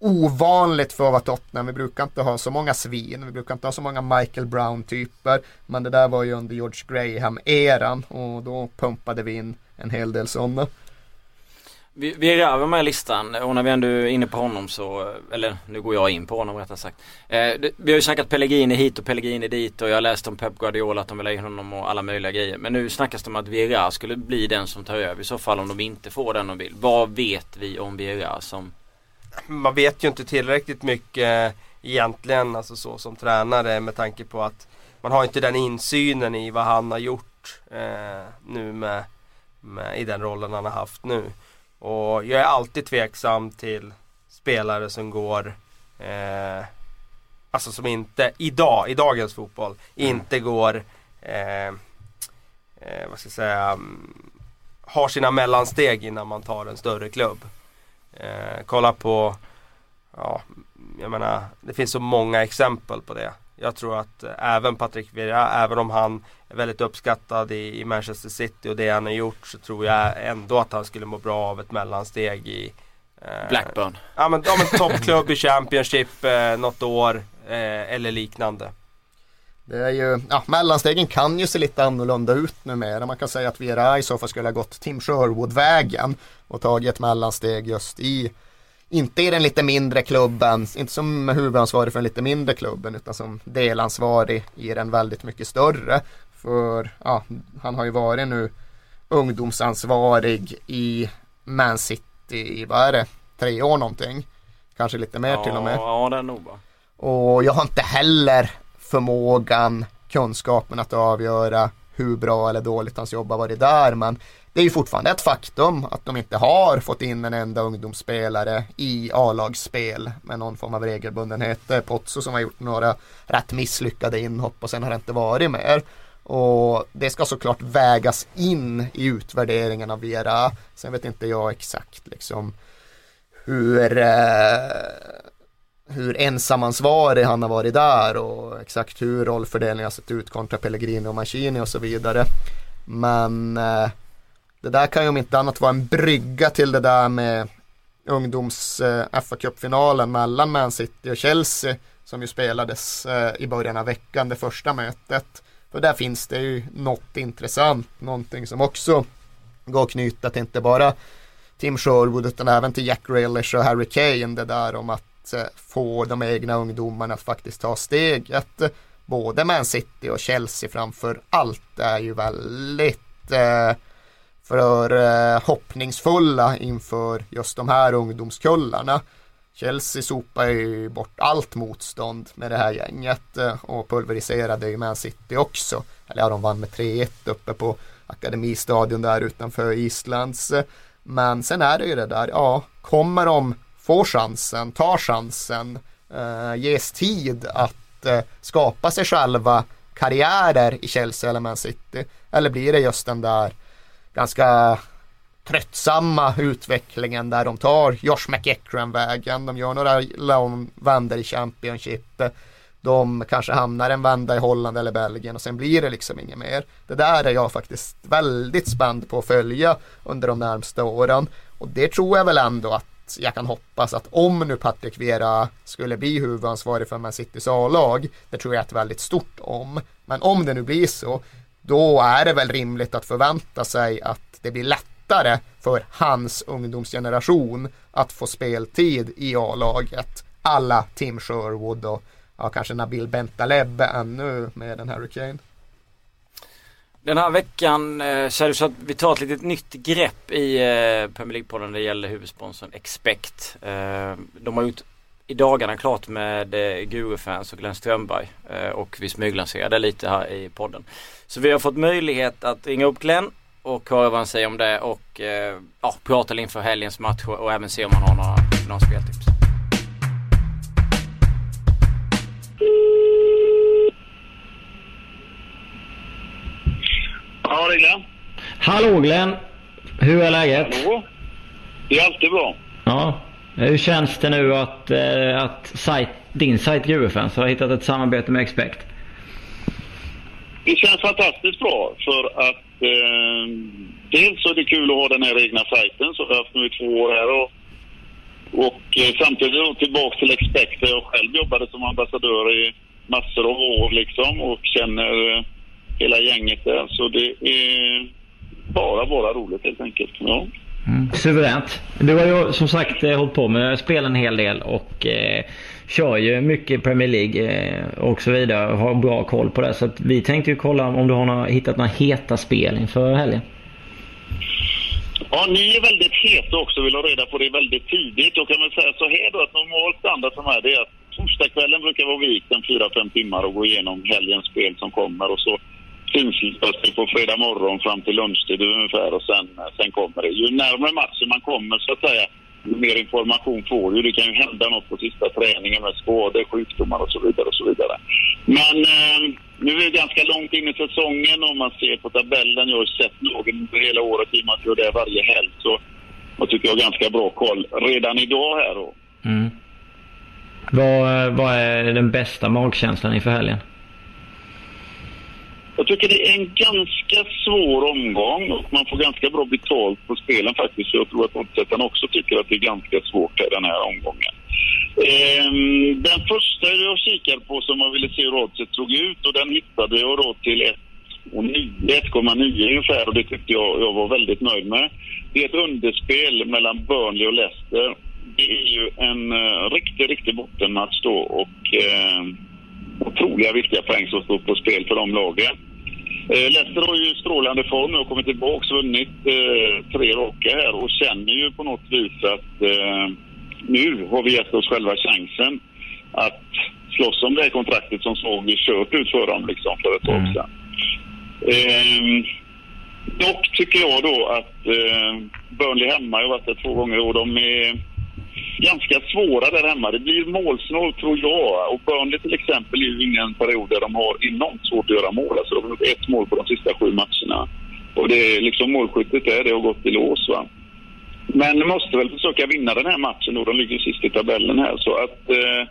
S5: ovanligt för att vara Tottenham. Vi brukar inte ha så många svin, vi brukar inte ha så många Michael Brown-typer. Men det där var ju under George Graham-eran och då pumpade vi in en hel del sådana.
S3: Vi, vi är över med listan och när vi ändå är inne på honom så, eller nu går jag in på honom rättare sagt. Eh, det, vi har ju snackat Pellegrini hit och Pellegrini dit och jag har läst om Pep Guardiola att de vill ha in honom och alla möjliga grejer. Men nu snackas det om att Vieira skulle bli den som tar över i så fall om de inte får den de vill. Vad vet vi om Vieira som
S4: man vet ju inte tillräckligt mycket egentligen alltså så som tränare med tanke på att man har inte den insynen i vad han har gjort eh, nu med, med, i den rollen han har haft nu. Och jag är alltid tveksam till spelare som går eh, Alltså som inte, idag, i dagens fotboll, mm. inte går eh, eh, Vad ska jag säga mm, Har sina mellansteg innan man tar en större klubb. Eh, kolla på, ja, jag menar, det finns så många exempel på det. Jag tror att eh, även Patrik Vieira, även om han är väldigt uppskattad i, i, Manchester City och det han har gjort så tror jag ändå att han skulle må bra av ett mellansteg i
S3: eh, Blackburn.
S4: Ja men, ja, men toppklubb i Championship eh, något år eh, eller liknande.
S5: Det är ju, ja, mellanstegen kan ju se lite annorlunda ut numera. Man kan säga att Vera i så fall skulle ha gått Tim Sherwood-vägen och tagit ett mellansteg just i, inte i den lite mindre klubben, inte som huvudansvarig för den lite mindre klubben utan som delansvarig i den väldigt mycket större. För ja, han har ju varit nu ungdomsansvarig i Man City i, vad är det, tre år någonting. Kanske lite mer
S3: ja,
S5: till och med.
S3: Ja, det är nog bra.
S5: Och jag har inte heller förmågan, kunskapen att avgöra hur bra eller dåligt hans jobb har varit där. Men det är ju fortfarande ett faktum att de inte har fått in en enda ungdomsspelare i A-lagsspel med någon form av regelbundenhet. Det är Pozzo som har gjort några rätt misslyckade inhopp och sen har det inte varit mer. Och det ska såklart vägas in i utvärderingen av Vera. Sen vet inte jag exakt liksom hur eh, hur ensamansvarig han har varit där och exakt hur rollfördelningen har sett ut kontra Pellegrini och Mancini och så vidare. Men eh, det där kan ju om inte annat vara en brygga till det där med ungdoms eh, fa Cup-finalen mellan Man City och Chelsea som ju spelades eh, i början av veckan, det första mötet. För där finns det ju något intressant, någonting som också går att knyta till inte bara Tim Sherwood utan även till Jack Relish och Harry Kane det där om att Eh, få de egna ungdomarna att faktiskt ta steget. Eh, både Man City och Chelsea framför allt är ju väldigt eh, för eh, hoppningsfulla inför just de här ungdomskullarna. Chelsea sopar ju bort allt motstånd med det här gänget eh, och pulveriserade ju Man City också. Eller ja, de vann med 3-1 uppe på Akademistadion där utanför Islands. Eh, men sen är det ju det där, ja, kommer de får chansen, tar chansen, eh, ges tid att eh, skapa sig själva karriärer i Chelsea eller Man City? Eller blir det just den där ganska tröttsamma utvecklingen där de tar Josh McEachran-vägen. De gör några vändor i Championship. De kanske hamnar en vända i Holland eller Belgien och sen blir det liksom inget mer. Det där är jag faktiskt väldigt spänd på att följa under de närmsta åren. Och det tror jag väl ändå att att jag kan hoppas att om nu Patrik Vera skulle bli huvudansvarig för Man Citys A-lag, det tror jag är ett väldigt stort om. Men om det nu blir så, då är det väl rimligt att förvänta sig att det blir lättare för hans ungdomsgeneration att få speltid i A-laget. Alla Tim Sherwood och ja, kanske Nabil Bentaleb ännu med den här Hurricane.
S3: Den här veckan eh, så är det så att vi tar ett litet nytt grepp i eh, Premier League-podden när det gäller huvudsponsorn Expect. Eh, de har gjort i dagarna klart med eh, Guru-fans och Glenn Strömberg eh, och vi smyglanserade lite här i podden. Så vi har fått möjlighet att ringa upp Glenn och höra vad han säger om det och eh, ja, prata inför helgens match och även se om han har några, några speltips.
S7: Det Glenn.
S8: Hallå Glenn! Hur är läget?
S7: Hallå. Det är alltid bra.
S8: Ja. Hur känns det nu att, eh, att site, din sajt Gruvefans har hittat ett samarbete med Expect?
S7: Det känns fantastiskt bra för att eh, dels så är det kul att ha den här egna sajten som vi har haft nu i två år här och, och eh, samtidigt tillbaka till Expect där jag själv jobbade som ambassadör i massor av år liksom och känner eh, hela gänget där. Så det är bara, bara roligt helt enkelt. Ja.
S8: Mm. Suveränt. Du har ju som sagt eh, hållit på med spel en hel del och eh, kör ju mycket Premier League eh, och så vidare och har bra koll på det. Så vi tänkte ju kolla om du har några, hittat några heta spel inför helgen.
S7: Ja, ni är väldigt heta också vill ha reda på det väldigt tidigt. Då kan man säga så här då att normalt standard som här det är att torsdagskvällen brukar vara vikt en 4-5 timmar och gå igenom helgens spel som kommer och så finslipas på fredag morgon fram till lunchtid ungefär och sen, eh, sen kommer det. Ju närmare matchen man kommer så att säga, ju mer information får du. Det kan ju hända något på sista träningen med skador, sjukdomar och så vidare. och så vidare. Men eh, nu är vi ganska långt in i säsongen om man ser på tabellen. Jag har sett lagen hela året i och med att jag är där varje helg. Så jag tycker jag har ganska bra koll redan idag här. Då.
S8: Mm. Vad, eh, vad är den bästa magkänslan inför helgen?
S7: Jag tycker det är en ganska svår omgång och man får ganska bra betalt på spelen faktiskt. Jag tror att motståndaren också tycker att det är ganska svårt här den här omgången. Ehm, den första jag kikade på som jag ville se hur oddset såg ut och den hittade jag då till 1,9 ungefär och det tyckte jag, jag var väldigt nöjd med. Det är ett underspel mellan Burnley och Leicester. Det är ju en uh, riktig, riktig bottenmatch då och uh, otroliga viktiga poäng som står på spel för de lagen. Eh, Leicester har ju strålande form och kommit tillbaka och vunnit eh, tre raka här och känner ju på något vis att eh, nu har vi gett oss själva chansen att slåss om det här kontraktet som såg kört ut för dem liksom för ett tag mm. sedan. Eh, dock tycker jag då att eh, Burnley hemma, jag har varit där två gånger och de är ganska svåra där hemma. Det blir målsnålt tror jag. Och Burnley till exempel är ju ingen period där de har enormt svårt att göra mål. Alltså de har gjort ett mål på de sista sju matcherna. Och det är liksom målskyttet där, det har gått i lås va. Men de måste väl försöka vinna den här matchen då. De ligger sist i tabellen här så att eh,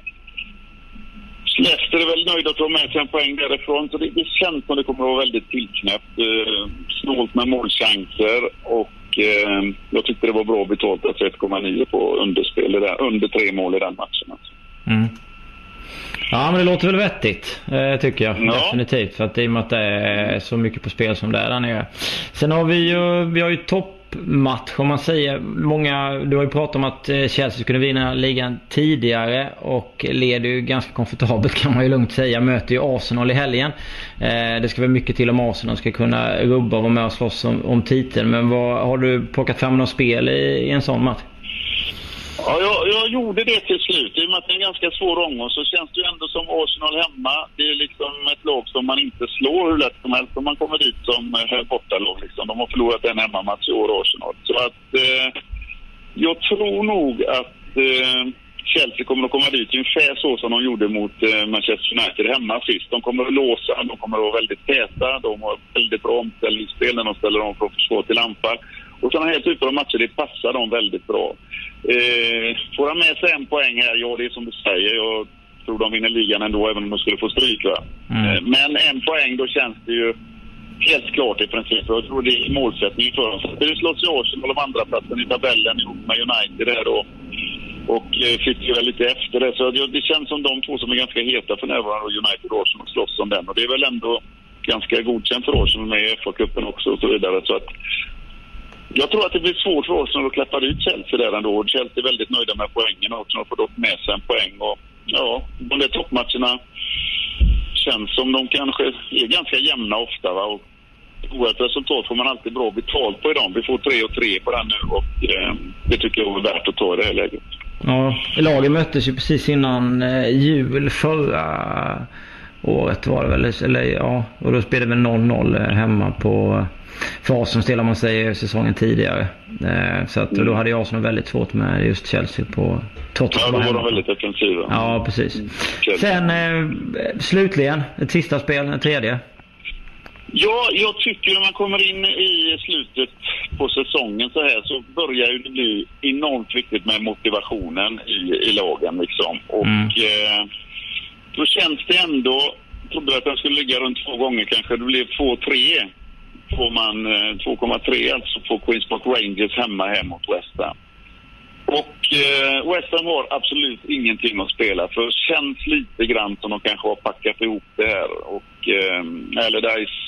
S7: Leicester är väl nöjda att ta med sig en poäng därifrån. Så det, det känns som det kommer att vara väldigt tillknäppt. Eh, snålt med målchanser och eh, jag tyckte det var bra betalt att 1,9 på underspel, där, under tre mål i den matchen. Alltså.
S8: Mm. Ja men det låter väl vettigt eh, tycker jag. Ja. Definitivt. För att i och med att det är så mycket på spel som det är där nere. Sen har vi ju, vi har ju topp match om man säger. Många, du har ju pratat om att eh, Chelsea skulle vinna ligan tidigare och leder ju ganska komfortabelt kan man ju lugnt säga. Möter ju Arsenal i helgen. Eh, det ska väl mycket till om Arsenal ska kunna rubba och vara med och slåss om, om titeln. Men vad, har du plockat fram något spel i, i en sån match?
S7: Ja, jag, jag, gjorde det till slut. I och med att det är en ganska svår omgång så känns det ju ändå som Arsenal hemma. Det är liksom ett lag som man inte slår hur lätt som helst om man kommer dit som eh, bortalag. Liksom. De har förlorat en hemmamatch i år, Arsenal. Så att eh, jag tror nog att eh, Chelsea kommer att komma dit ungefär så som de gjorde mot eh, Manchester United hemma sist. De kommer att låsa, de kommer att vara väldigt täta, de har väldigt bra omställningsspel när de ställer om från försvar till anfall. Och sådana här typer av matcher, det passar dem väldigt bra. Eh, får han med sig en poäng här, ja det är som du säger. Jag tror de vinner ligan ändå, även om de skulle få stryk. Mm. Eh, men en poäng, då känns det ju helt klart i princip. Jag tror det är målsättningen för dem. Det slåss ju Arsenal om andra platsen i tabellen ihop med United där då. Och eh, sitter väl lite efter det. Så det, känns som de två som är ganska heta för närvarande, United och Arsenal, slåss om den. Och det är väl ändå ganska godkänt för Arsenal med i FA-cupen också och så vidare. Så att jag tror att det blir svårt för Arsenal att klappa ut Chelsea där ändå. Chelsea är väldigt nöjda med poängen och Arsenal får dock med sig en poäng. Och, ja, de där toppmatcherna känns som de kanske är ganska jämna ofta. Va? Och oavsett resultat får man alltid bra betalt på i dem. Vi får 3 och 3 på den nu och eh, det tycker jag är värt att ta i det här läget.
S8: Ja, lagen möttes ju precis innan eh, jul förra året var det väl. Eller ja, och då spelade vi 0-0 hemma på för Arsenals del om man säger säsongen tidigare. Eh, så att, då hade Arsenal väldigt svårt med just Chelsea på
S7: Tottenham. Ja, då var de väldigt defensiva.
S8: Ja, precis. Sen eh, slutligen, ett sista spel, ett tredje.
S7: Ja, jag tycker när man kommer in i slutet på säsongen så här så börjar det bli enormt viktigt med motivationen i, i lagen liksom. Och mm. eh, då känns det ändå, jag trodde att den skulle ligga runt två gånger kanske, det blev 2-3 får man eh, 2,3 alltså på Queens Park Rangers hemma hem mot West Ham. Och eh, West Ham har absolut ingenting att spela för. Känns lite grann som de kanske har packat ihop det här. Och eh, Allardyce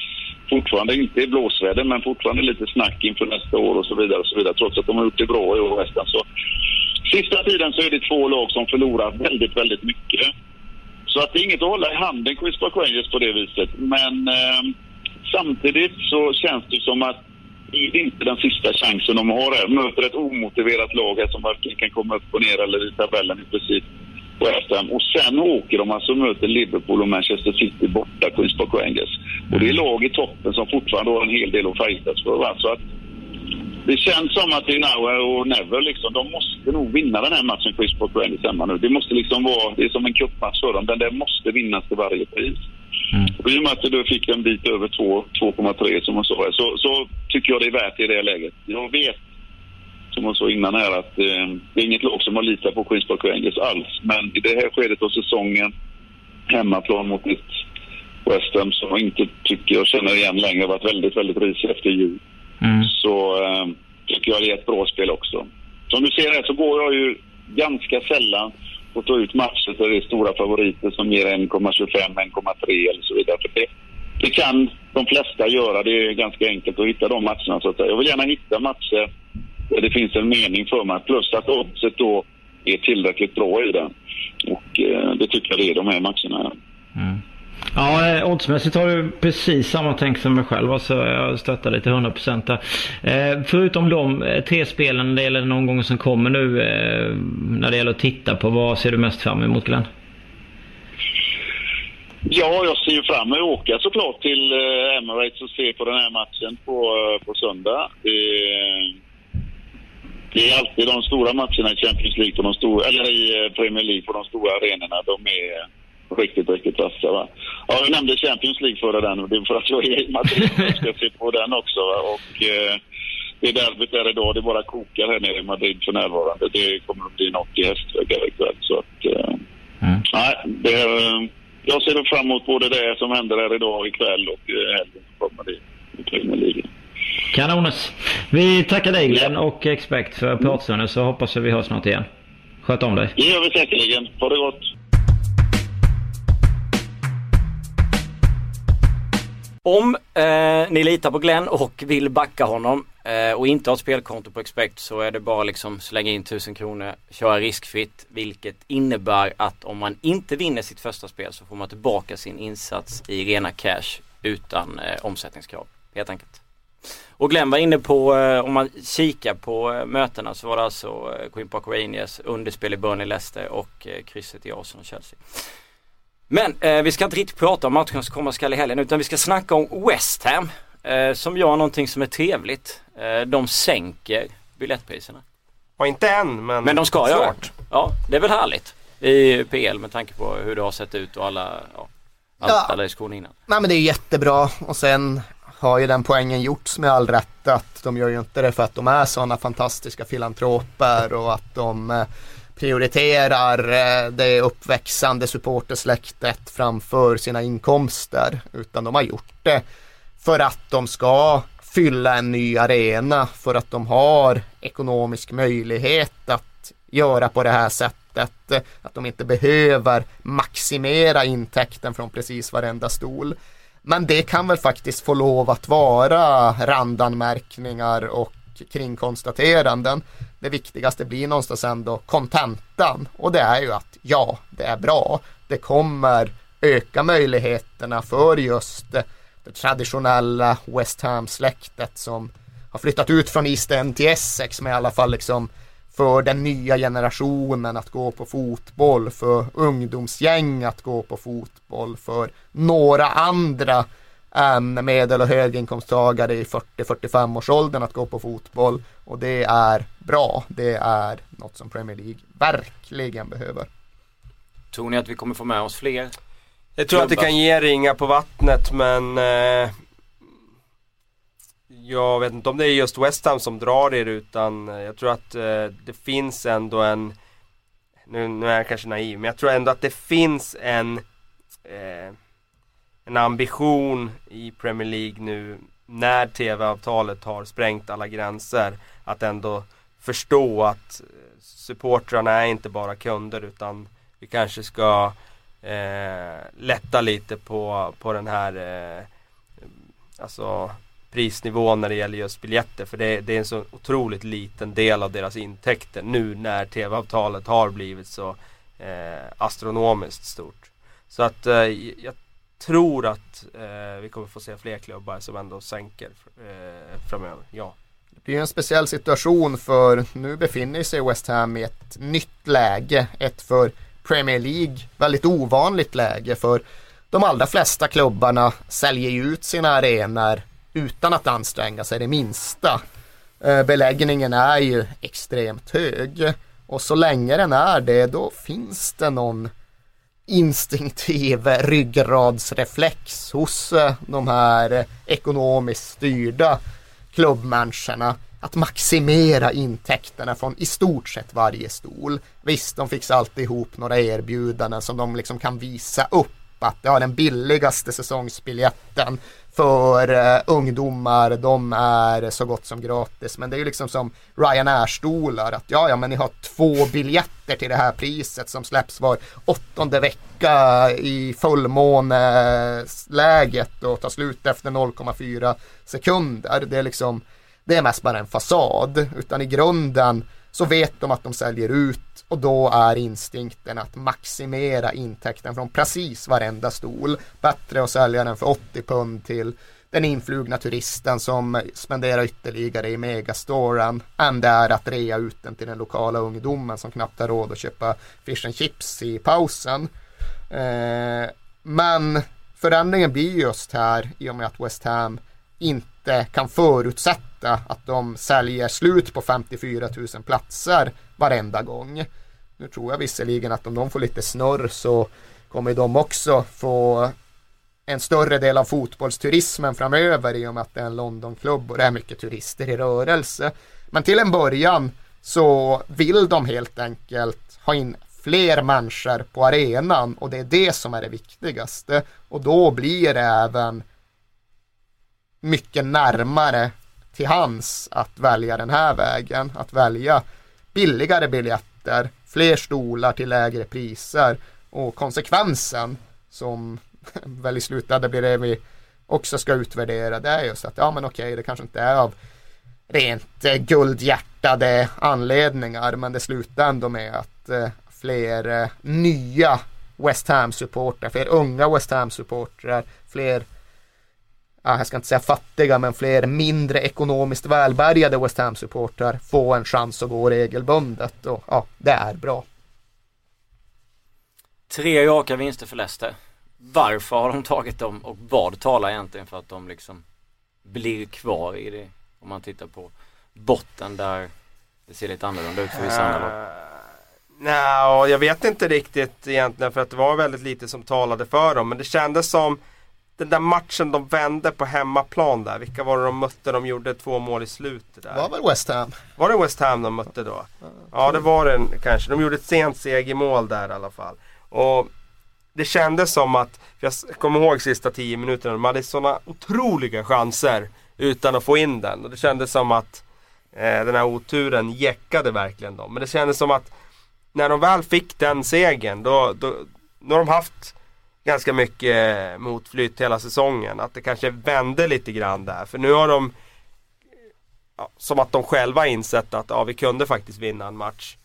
S7: fortfarande inte i blåsväder men fortfarande lite snack inför nästa år och så vidare. Och så vidare trots att de har gjort det bra i år, West Ham. Så sista tiden så är det två lag som förlorar väldigt, väldigt mycket. Så att det är inget att hålla i handen, Queens Park Rangers, på det viset. Men eh, Samtidigt så känns det som att är det inte den sista chansen de har här. Möter ett omotiverat lag här som varken kan komma upp och ner eller i tabellen i princip på FM. Och sen åker de alltså och möter Liverpool och Manchester City borta, Queens Park Rangers. Och det är lag i toppen som fortfarande har en hel del att fightas för. Va? Så att det känns som att det är now och never liksom. De måste nog vinna den här matchen, Queens Park Rangers hemma nu. Det måste liksom vara, det är som en cupmatch för dem. Den där måste vinnas till varje pris. Mm. Och I och med att du fick en bit över 2,3 som man sa så, så tycker jag det är värt i det läget. Jag vet, som man sa innan här, att eh, det är inget lag som har litat på Queens Rangers alls. Men i det här skedet av säsongen, hemmaplan mot ett West Ham som jag inte tycker jag känner igen längre, varit väldigt, väldigt risig efter jul. Mm. Så eh, tycker jag det är ett bra spel också. Som du ser här så går jag ju ganska sällan och ta ut matcher där det är stora favoriter som ger 1,25, 1,3 eller så vidare. För det, det kan de flesta göra. Det är ganska enkelt att hitta de matcherna. Så att säga. Jag vill gärna hitta matcher där det finns en mening för mig. Plus att oddset då är tillräckligt bra i den. Och eh, det tycker jag det är de här matcherna.
S8: Ja, eh, oddsmässigt har du precis samma tänk som mig själv. Alltså, jag stöttar dig till 100% där. Eh, förutom de eh, tre spelen, det gäller någon gång som kommer nu eh, när det gäller att titta på. Vad ser du mest fram emot Glenn?
S7: Ja, jag ser ju fram emot att åka såklart till eh, Emirates och se på den här matchen på, eh, på söndag. Det, det är alltid de stora matcherna i Champions League på de stora, eller i Premier League på de stora arenorna. De är riktigt, riktigt vassa. Va? Ja, jag nämnde Champions League före den och det är för att jag är i Madrid och ska se på den också. Va? Och, eh, det är derbyt där idag. Det bara kokar här nere i Madrid för närvarande. Det kommer att bli något i hästväggar ikväll. Så att, eh, mm. nej, det är, eh, jag ser fram emot både det som händer här idag ikväll och eh, helgen som kommer i, Premier League.
S8: Kanones. Vi tackar dig Glenn och Expect för pratstunden så hoppas vi hörs snart igen. Sköt om dig.
S7: Det gör vi säkerligen. Ha det gott.
S3: Om eh, ni litar på Glenn och vill backa honom eh, och inte har ett spelkonto på Expect så är det bara liksom slänga in 1000 kronor, köra riskfritt vilket innebär att om man inte vinner sitt första spel så får man tillbaka sin insats i rena cash utan eh, omsättningskrav helt enkelt. Och Glenn var inne på, eh, om man kikar på eh, mötena så var det alltså eh, Queen Park Rangers, underspel i Burnley Leicester och eh, krysset i Arsenal Chelsea. Men eh, vi ska inte riktigt prata om matchen som komma skall i helgen utan vi ska snacka om West Ham. Eh, som gör någonting som är trevligt. Eh, de sänker biljettpriserna.
S4: Och inte än men,
S3: men de ska snart. göra Ja, det är väl härligt i PL med tanke på hur det har sett ut och alla, ja, allt, ja. alla diskussioner innan.
S5: Nej men det är jättebra och sen har ju den poängen gjorts med all rätt att de gör ju inte det för att de är sådana fantastiska filantroper och att de eh, prioriterar eh, det uppväxande supportersläktet framför sina inkomster utan de har gjort det för att de ska fylla en ny arena för att de har ekonomisk möjlighet att göra på det här sättet. Att de inte behöver maximera intäkten från precis varenda stol. Men det kan väl faktiskt få lov att vara randanmärkningar och kringkonstateranden. Det viktigaste blir någonstans ändå kontentan och det är ju att ja, det är bra. Det kommer öka möjligheterna för just det traditionella West Ham-släktet som har flyttat ut från East End till Essex med i alla fall liksom för den nya generationen att gå på fotboll, för ungdomsgäng att gå på fotboll, för några andra än medel och höginkomsttagare i 40-45 års åldern att gå på fotboll och det är bra. Det är något som Premier League verkligen behöver.
S3: Tror ni att vi kommer få med oss fler?
S4: Jag tror att det kan ge ringa på vattnet men eh, jag vet inte om det är just West Ham som drar er utan eh, jag tror att eh, det finns ändå en nu, nu, är jag kanske naiv men jag tror ändå att det finns en eh, en ambition i Premier League nu när TV-avtalet har sprängt alla gränser att ändå förstå att eh, supportrarna är inte bara kunder utan vi kanske ska eh, lätta lite på, på den här eh, alltså prisnivån när det gäller just biljetter. För det, det, är en så otroligt liten del av deras intäkter nu när tv-avtalet har blivit så eh, astronomiskt stort. Så att eh, jag tror att eh, vi kommer få se fler klubbar som ändå sänker eh, framöver. Ja.
S5: Det blir en speciell situation för nu befinner sig West Ham i ett nytt läge. Ett för Premier League väldigt ovanligt läge för de allra flesta klubbarna säljer ju ut sina arenor utan att anstränga sig det minsta. Eh, beläggningen är ju extremt hög och så länge den är det då finns det någon instinktiv ryggradsreflex hos eh, de här ekonomiskt styrda klubbmänniskorna att maximera intäkterna från i stort sett varje stol. Visst, de fixar alltid ihop några erbjudanden som de liksom kan visa upp att ja, den billigaste säsongsbiljetten för uh, ungdomar, de är så gott som gratis. Men det är ju liksom som Ryanair-stolar, att ja, ja, men ni har två biljetter till det här priset som släpps var åttonde vecka i fullmåneläget och tar slut efter 0,4 sekunder. Det är liksom det är mest bara en fasad, utan i grunden så vet de att de säljer ut och då är instinkten att maximera intäkten från precis varenda stol. Bättre att sälja den för 80 pund till den influgna turisten som spenderar ytterligare i megastoren än det är att rea ut den till den lokala ungdomen som knappt har råd att köpa fish and chips i pausen. Eh, men förändringen blir just här i och med att West Ham inte kan förutsätta att de säljer slut på 54 000 platser varenda gång. Nu tror jag visserligen att om de får lite snurr så kommer de också få en större del av fotbollsturismen framöver i och med att det är en Londonklubb och det är mycket turister i rörelse. Men till en början så vill de helt enkelt ha in fler människor på arenan och det är det som är det viktigaste. Och då blir det även mycket närmare till hands att välja den här vägen. Att välja billigare biljetter, fler stolar till lägre priser. Och konsekvensen som väl i slutändan blir det vi också ska utvärdera det är just att ja men okej det kanske inte är av rent eh, guldhjärtade anledningar men det slutar ändå med att eh, fler eh, nya West Ham-supportrar, fler unga West Ham-supportrar, fler ja, jag ska inte säga fattiga, men fler mindre ekonomiskt välbärgade West Ham-supportrar få en chans att gå regelbundet. Och ja, det är bra.
S3: Tre raka vinster för Leicester. Varför har de tagit dem och vad talar egentligen för att de liksom blir kvar i det? Om man tittar på botten där det ser lite annorlunda ut för vissa andra lag.
S4: Uh, Nej, jag vet inte riktigt egentligen för att det var väldigt lite som talade för dem. Men det kändes som den där matchen de vände på hemmaplan där. Vilka var det de mötte? De gjorde två mål i slutet där.
S5: Var väl West Ham?
S4: Var det West Ham de mötte då? Ja det var det kanske. De gjorde ett sent segermål där i alla fall. Och det kändes som att, jag kommer ihåg sista tio minuterna, de hade sådana otroliga chanser utan att få in den. Och det kändes som att eh, den här oturen jäckade verkligen dem. Men det kändes som att när de väl fick den segern då, då, då har de haft ganska mycket motflytt hela säsongen. Att det kanske vände lite grann där. För nu har de ja, som att de själva insett att ja, vi kunde faktiskt vinna en match.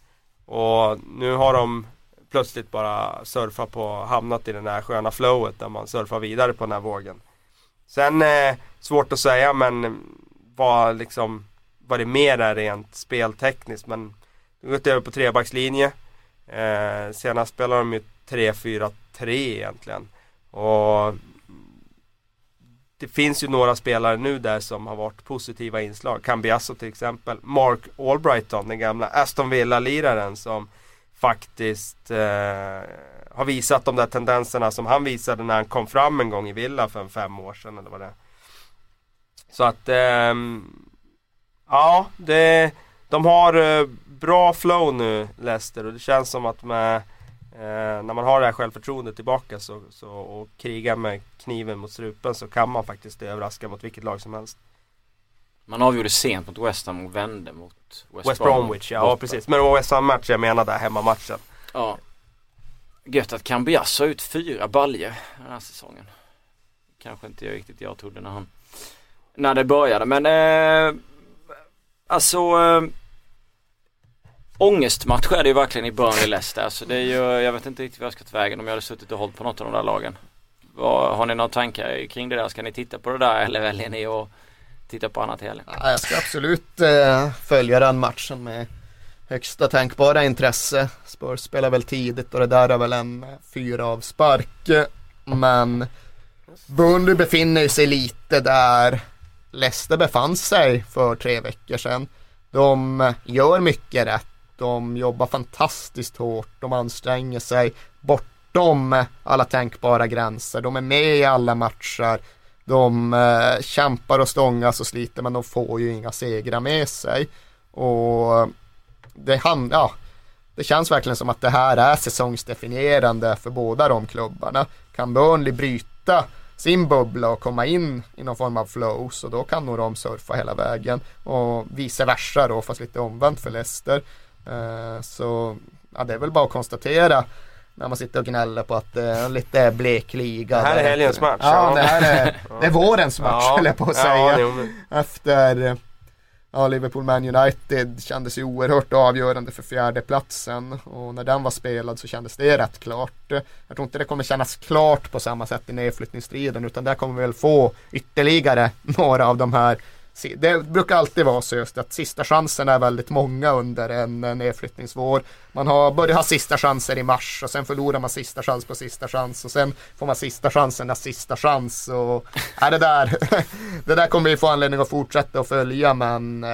S4: Och nu har de plötsligt bara surfat på, hamnat i den här sköna flowet där man surfar vidare på den här vågen. Sen eh, svårt att säga men vad liksom vad det mer är rent speltekniskt men Nu har gått över på trebackslinje. Eh, senast spelade de ju 3-4-3 egentligen. Och det finns ju några spelare nu där som har varit positiva inslag. Cambiasso till exempel. Mark Albrighton, den gamla Aston Villa-liraren som faktiskt eh, har visat de där tendenserna som han visade när han kom fram en gång i Villa för en fem år sedan eller vad det är. Så att eh, Ja, det, de har eh, bra flow nu Leicester och det känns som att med Eh, när man har det här självförtroendet tillbaka så, så, och krigar med kniven mot strupen så kan man faktiskt överraska mot vilket lag som helst.
S3: Man avgjorde sent mot West Ham och vände mot
S4: West, West Bromwich. Ja, ja precis. Men det var West Ham-match jag menade, hemmamatchen.
S3: Ja. Gött att Cambiasso ut fyra baljer den här säsongen. Kanske inte riktigt jag trodde när han när det började men eh, alltså eh, ångestmatch är det ju verkligen i Burnley-Leicester. Alltså det är ju, jag vet inte riktigt vad jag ska ta vägen om jag hade suttit och hållit på något av de där lagen. Vad, har ni några tankar kring det där? Ska ni titta på det där eller väljer ni att titta på annat helgen?
S5: Ja, jag ska absolut eh, följa den matchen med högsta tänkbara intresse. Spurs spelar väl tidigt och det där är väl en eh, fyra av spark. Men Burnley befinner sig lite där Leicester befann sig för tre veckor sedan. De eh, gör mycket rätt de jobbar fantastiskt hårt, de anstränger sig bortom alla tänkbara gränser. De är med i alla matcher. De eh, kämpar och stångas och sliter men de får ju inga segrar med sig. Och det, han, ja, det känns verkligen som att det här är säsongsdefinierande för båda de klubbarna. Kan Burnley bryta sin bubbla och komma in i någon form av flow så då kan nog de surfa hela vägen och vice versa då fast lite omvänt för Leicester. Eh, så ja, det är väl bara att konstatera när man sitter och gnäller på att det är lite blek liga.
S4: Det här är helgens match.
S5: Ja, det här är, det är vårens match ja. eller på att säga. Ja, Efter ja, Liverpool Man United kändes ju oerhört avgörande för fjärdeplatsen och när den var spelad så kändes det rätt klart. Jag tror inte det kommer kännas klart på samma sätt i nedflyttningsstriden utan där kommer vi väl få ytterligare några av de här det brukar alltid vara så just att sista chansen är väldigt många under en nedflyttningsvår. Man har, börjar ha sista chanser i mars och sen förlorar man sista chans på sista chans och sen får man sista chansen när sista chans. Och, är det, där, det där kommer vi få anledning att fortsätta att följa men eh,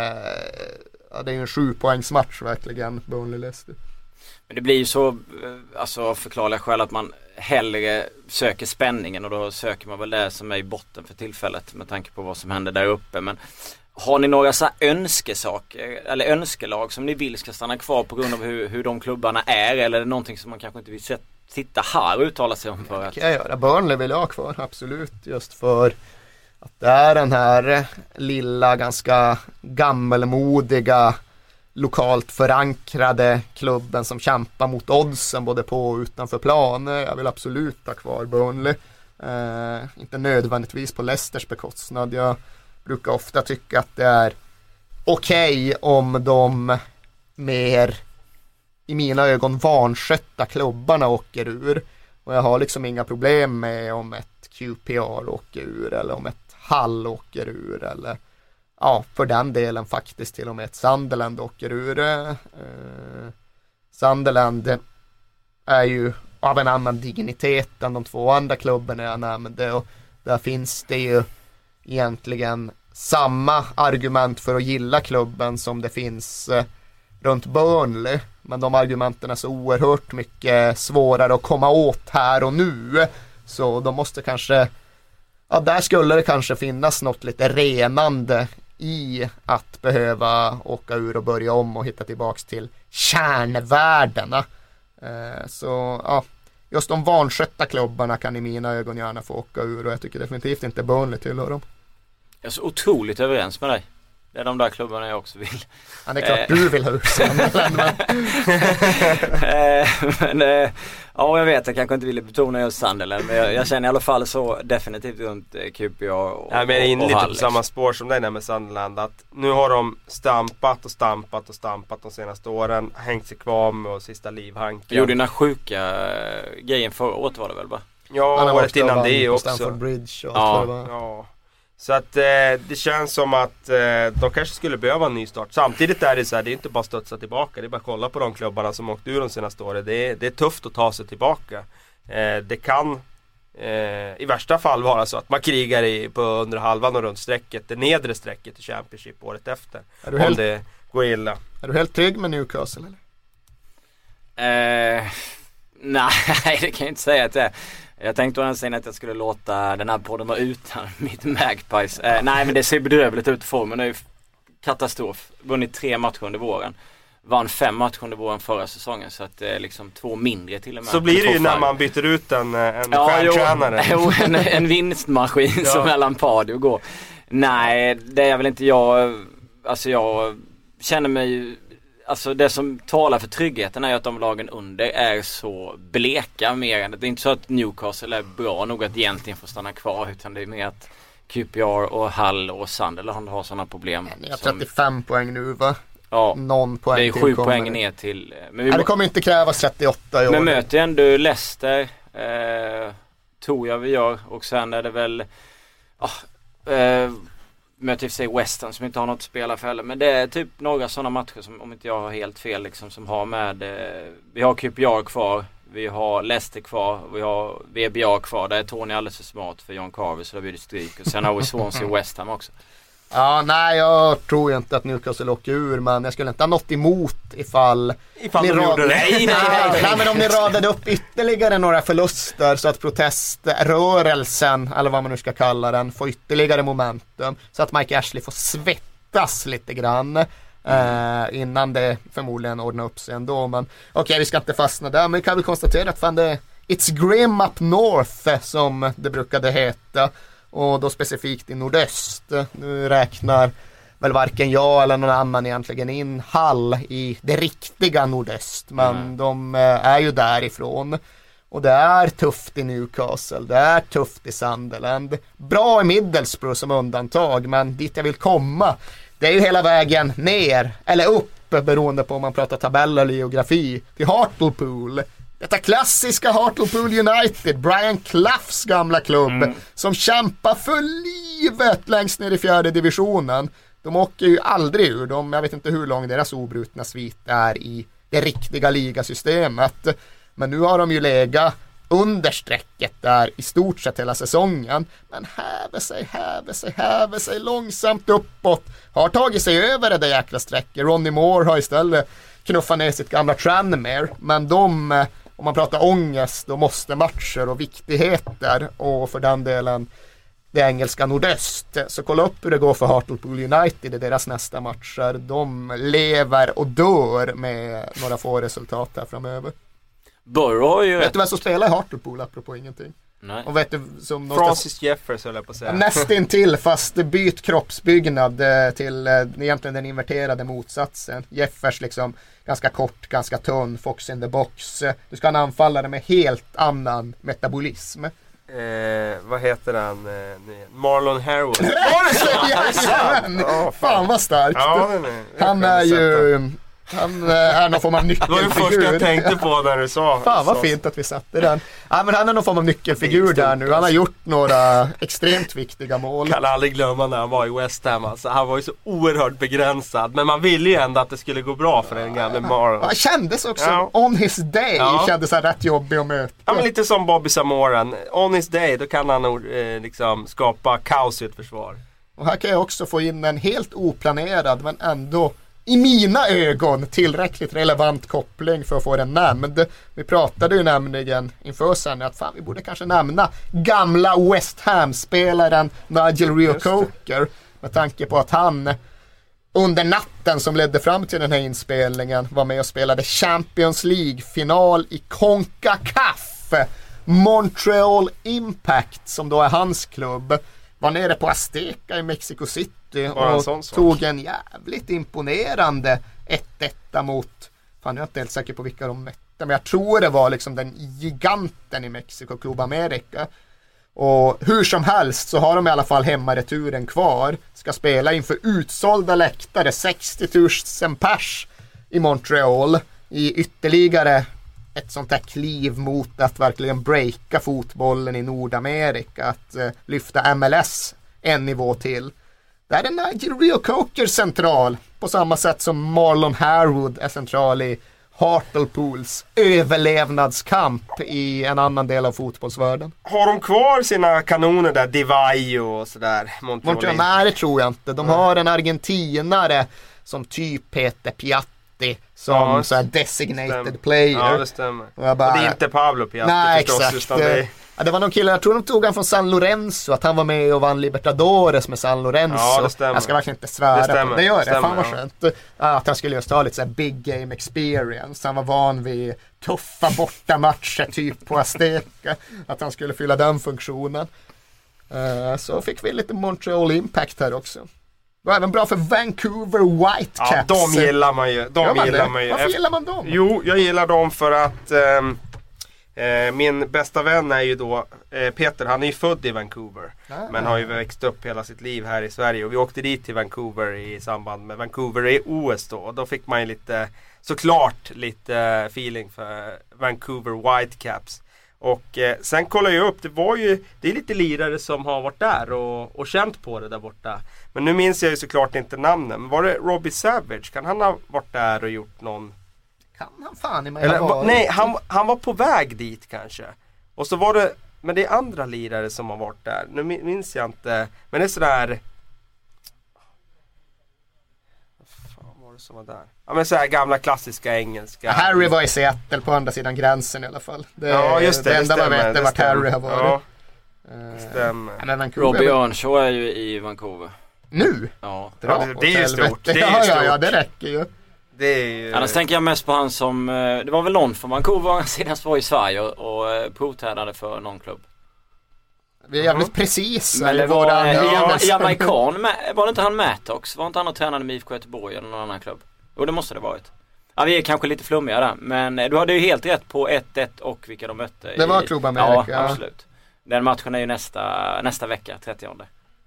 S5: ja, det är ju en sjupoängsmatch verkligen, Burnley-Leicester.
S3: Men det blir ju så, eh, alltså av förklarliga skäl att man hellre söker spänningen och då söker man väl det som är i botten för tillfället med tanke på vad som händer där uppe. Men har ni några så önskesaker eller önskelag som ni vill ska stanna kvar på grund av hur, hur de klubbarna är eller är det någonting som man kanske inte vill sitta här och uttala sig om för
S5: att... Det kan jag göra. Burnley vill jag ha kvar, absolut. Just för att det är den här lilla, ganska gammelmodiga lokalt förankrade klubben som kämpar mot oddsen både på och utanför plan. Jag vill absolut ha kvar Burnley. Eh, inte nödvändigtvis på Leicesters bekostnad. Jag brukar ofta tycka att det är okej okay om de mer i mina ögon vanskötta klubbarna åker ur. Och jag har liksom inga problem med om ett QPR åker ur eller om ett Hall åker ur eller ja, för den delen faktiskt till och med ett Sunderland åker ur. Eh, eh, Sunderland är ju av en annan dignitet än de två andra klubbarna jag nämnde och där finns det ju egentligen samma argument för att gilla klubben som det finns eh, runt Burnley. Men de argumenten är så oerhört mycket svårare att komma åt här och nu. Så de måste kanske ja, där skulle det kanske finnas något lite renande i att behöva åka ur och börja om och hitta tillbaks till kärnvärdena. Eh, så ja, just de vanskötta klubbarna kan i mina ögon gärna få åka ur och jag tycker definitivt inte Burnley tillhör dem.
S3: Jag är så otroligt överens med dig. Det är de där klubbarna jag också vill.
S5: Ja, det är klart du vill ha Sunderland.
S3: Eh, men, eh, ja, jag vet. Jag kanske inte ville betona just Sunderland. Men jag, jag, känner i alla fall så definitivt runt QPR och
S4: Ja, men jag är inne lite på samma spår som dig där med Sunderland. Att nu har de stampat och stampat och stampat de senaste åren. Hängt sig kvar med sista livhanken.
S3: Gjorde den här sjuka grejen förra året var det väl va?
S5: Ja, året innan det också. Stamford Bridge och
S4: ja, ja. Så att eh, det känns som att eh, de kanske skulle behöva en ny start. Samtidigt är det så här, det är inte bara att studsa tillbaka. Det är bara att kolla på de klubbarna som åkt ur de senaste åren. Det är, det är tufft att ta sig tillbaka. Eh, det kan eh, i värsta fall vara så att man krigar i, på under halvan och runt strecket. Det nedre strecket i Championship året efter. om helt, det går illa.
S5: Är du helt trygg med Newcastle eller?
S3: Eh, nej, det kan jag inte säga att det är. Jag tänkte å andra sidan att jag skulle låta den här podden vara utan mitt Magpies. Eh, nej men det ser bedrövligt ut. Formen är ju katastrof. Vunnit tre matcher under våren. Vann fem matcher under våren förra säsongen så att det är liksom två mindre till och med.
S4: Så blir det ju när man byter ut en, eh, en ja, stjärntränare.
S3: Jo, jo en, en vinstmaskin ja. som är Lampadio går. Nej det är väl inte jag. Alltså jag känner mig Alltså det som talar för tryggheten är ju att de lagen under är så bleka mer än det är inte så att Newcastle är bra nog att egentligen få stanna kvar utan det är mer att QPR och Hull och Sunderland har sådana problem.
S5: Ni har 35 som... poäng nu va?
S3: Ja,
S5: Någon poäng
S3: det är sju poäng ner till.
S5: Eh, men vi... Nej, det kommer inte krävas 38 i år.
S3: Men möter ju ändå Leicester. Eh, tror jag vi gör och sen är det väl ah, eh, möter i och för sig Western som inte har något att spela för heller. Men det är typ några sådana matcher som, om inte jag har helt fel, liksom, som har med eh, Vi har QPR kvar. Vi har Leicester kvar. Vi har VBA kvar. Där är Tony alldeles för smart för John Carver så det blir det stryk. Och sen har vi Swansea och West Ham också.
S5: Ja, nej jag tror ju inte att Newcastle åker ur men jag skulle inte ha något emot ifall
S4: Ifall ni de gjorde det.
S5: Nej, nej, nej, nej, men om ni radade upp ytterligare några förluster så att proteströrelsen, eller vad man nu ska kalla den, får ytterligare momentum. Så att Mike Ashley får svettas lite grann. Eh, innan det förmodligen ordnar upp sig ändå. Men okej, okay, vi ska inte fastna där. Men vi kan väl konstatera att fan det It's grim up north som det brukade heta och då specifikt i nordöst. Nu räknar väl varken jag eller någon annan egentligen in Hall i det riktiga nordöst men mm. de eh, är ju därifrån. Och det är tufft i Newcastle, det är tufft i Sunderland. Bra i Middlesbrough som undantag men dit jag vill komma det är ju hela vägen ner eller upp beroende på om man pratar tabeller eller geografi till Hartlepool detta klassiska Hartlepool United, Brian Cloughs gamla klubb, mm. som kämpar för livet längst ner i fjärde divisionen. De åker ju aldrig ur, de, jag vet inte hur lång deras obrutna svit är i det riktiga ligasystemet. Men nu har de ju legat under strecket där i stort sett hela säsongen. Men häver sig, häver sig, häver sig långsamt uppåt. Har tagit sig över det där jäkla strecket. Ronnie Moore har istället knuffat ner sitt gamla Tranmere. Men de om man pratar ångest och måste matcher och viktigheter och för den delen det engelska nordöst. Så kolla upp hur det går för Hartlepool United i deras nästa matcher. De lever och dör med några få resultat här framöver.
S3: Borough har ju...
S5: Vet du vem som spelar i Hartlepool apropå ingenting?
S3: Nej.
S5: Och vet du, som
S4: Francis något... Jeffers höll jag på att säga.
S5: Nästintill fast byt kroppsbyggnad eh, till eh, egentligen den inverterade motsatsen. Jeffers liksom ganska kort, ganska tunn, fox in the box. Du ska ha en anfallare med helt annan metabolism.
S4: Eh, vad heter han? Eh, Marlon Harewood.
S5: Jajamän! Fan vad starkt. Ja, han är ju han eh, är någon form av nyckelfigur.
S4: Det var det första jag tänkte på när du sa.
S5: Fan vad fint att vi satte den. Ja, men han är någon form av nyckelfigur där nu. Han har gjort några extremt viktiga mål.
S4: Kan aldrig glömma när han var i West Ham. Alltså, han var ju så oerhört begränsad. Men man ville ju ändå att det skulle gå bra för den gamle Marlon.
S5: Han kändes också, ja. on his day, ja. kändes han rätt jobbig att möta.
S4: Ja men lite som Bobby Samoran. On his day, då kan han eh, liksom skapa kaos i ett försvar.
S5: Och här kan jag också få in en helt oplanerad men ändå i mina ögon tillräckligt relevant koppling för att få den nämnd. Vi pratade ju nämligen inför sen att fan vi borde kanske nämna gamla West Ham-spelaren Nigel Rio Coker. Med tanke på att han under natten som ledde fram till den här inspelningen var med och spelade Champions League-final i Concacaf. Montreal Impact som då är hans klubb var nere på Azteca i Mexico City och tog en jävligt imponerande 1-1 mot, fan jag är inte helt säker på vilka de mötte, men jag tror det var liksom den giganten i Mexiko, Club America. Och hur som helst så har de i alla fall hemmareturen kvar. Ska spela inför utsålda läktare, 60 000 pers i Montreal. I ytterligare ett sånt här kliv mot att verkligen breaka fotbollen i Nordamerika. Att uh, lyfta MLS en nivå till. Där är Nigel Rio Coker central. På samma sätt som Marlon Harwood är central i Hartlepools överlevnadskamp i en annan del av fotbollsvärlden.
S4: Har de kvar sina kanoner där, Divaio och sådär?
S5: Montreal? Nej, det tror jag inte. De har en argentinare som typ heter Piatti som ja, så designated stämmer. player.
S4: Ja, det stämmer. Och, bara, och det är inte Pablo Piatti nej, förstås. Exakt. Det,
S5: Ja, det var någon kille, jag tror de tog han från San Lorenzo, att han var med och vann Libertadores med San Lorenzo. Ja, det stämmer. Jag ska verkligen inte svära det stämmer. på det. gör det, stämmer, fan vad skönt. Ja. Att han skulle just ha lite såhär big game experience. Han var van vid tuffa bortamatcher typ på Azteca. Att han skulle fylla den funktionen. Uh, så fick vi lite Montreal Impact här också. Det var även bra för Vancouver Whitecaps.
S4: Ja, de gillar man ju. De gillar man
S5: ju. Varför gillar man dem?
S4: Jo, jag gillar dem för att um Eh, min bästa vän är ju då eh, Peter, han är ju född i Vancouver. Ah. Men har ju växt upp hela sitt liv här i Sverige. Och vi åkte dit till Vancouver i samband med Vancouver i OS då. Och då fick man ju lite, såklart lite feeling för Vancouver Whitecaps. Och eh, sen kollade jag upp, det var ju, det är lite lirare som har varit där och, och känt på det där borta. Men nu minns jag ju såklart inte namnen. Men var det Robbie Savage? Kan han ha varit där och gjort någon
S5: kan han fan i mig Eller,
S4: ha Nej, han, han var på väg dit kanske. Och så var det, men det är andra lirare som har varit där. Nu minns jag inte. Men det är sådär som var där? Ja men såhär gamla klassiska engelska.
S5: Harry var i Seattle på andra sidan gränsen i alla fall.
S4: Det, ja just det, det,
S5: det enda
S4: man
S5: vet är vart Harry har varit. Ja.
S4: Uh, stämmer.
S3: Robbie Earnshaw är ju i Vancouver.
S5: Nu?
S3: Ja.
S4: ja det, det är ju stort. Det är
S5: ja, ja, ja, det räcker ju.
S3: Det är ju... Annars tänker jag mest på han som, eh, det var väl någon från Vancouver sidan som var i Sverige och, och eh, provtränade för någon klubb.
S5: Vi är jävligt mm. precisa
S3: Men det var ja, jamaican, var det inte han Mattox? Var inte han och tränade med IFK Göteborg eller någon annan klubb? Jo det måste det varit. Ja vi är kanske lite flummiga där men eh, du hade ju helt rätt på 1-1 och vilka de mötte.
S5: Det var Club America.
S3: Ja absolut. Den matchen är ju nästa, nästa vecka, 30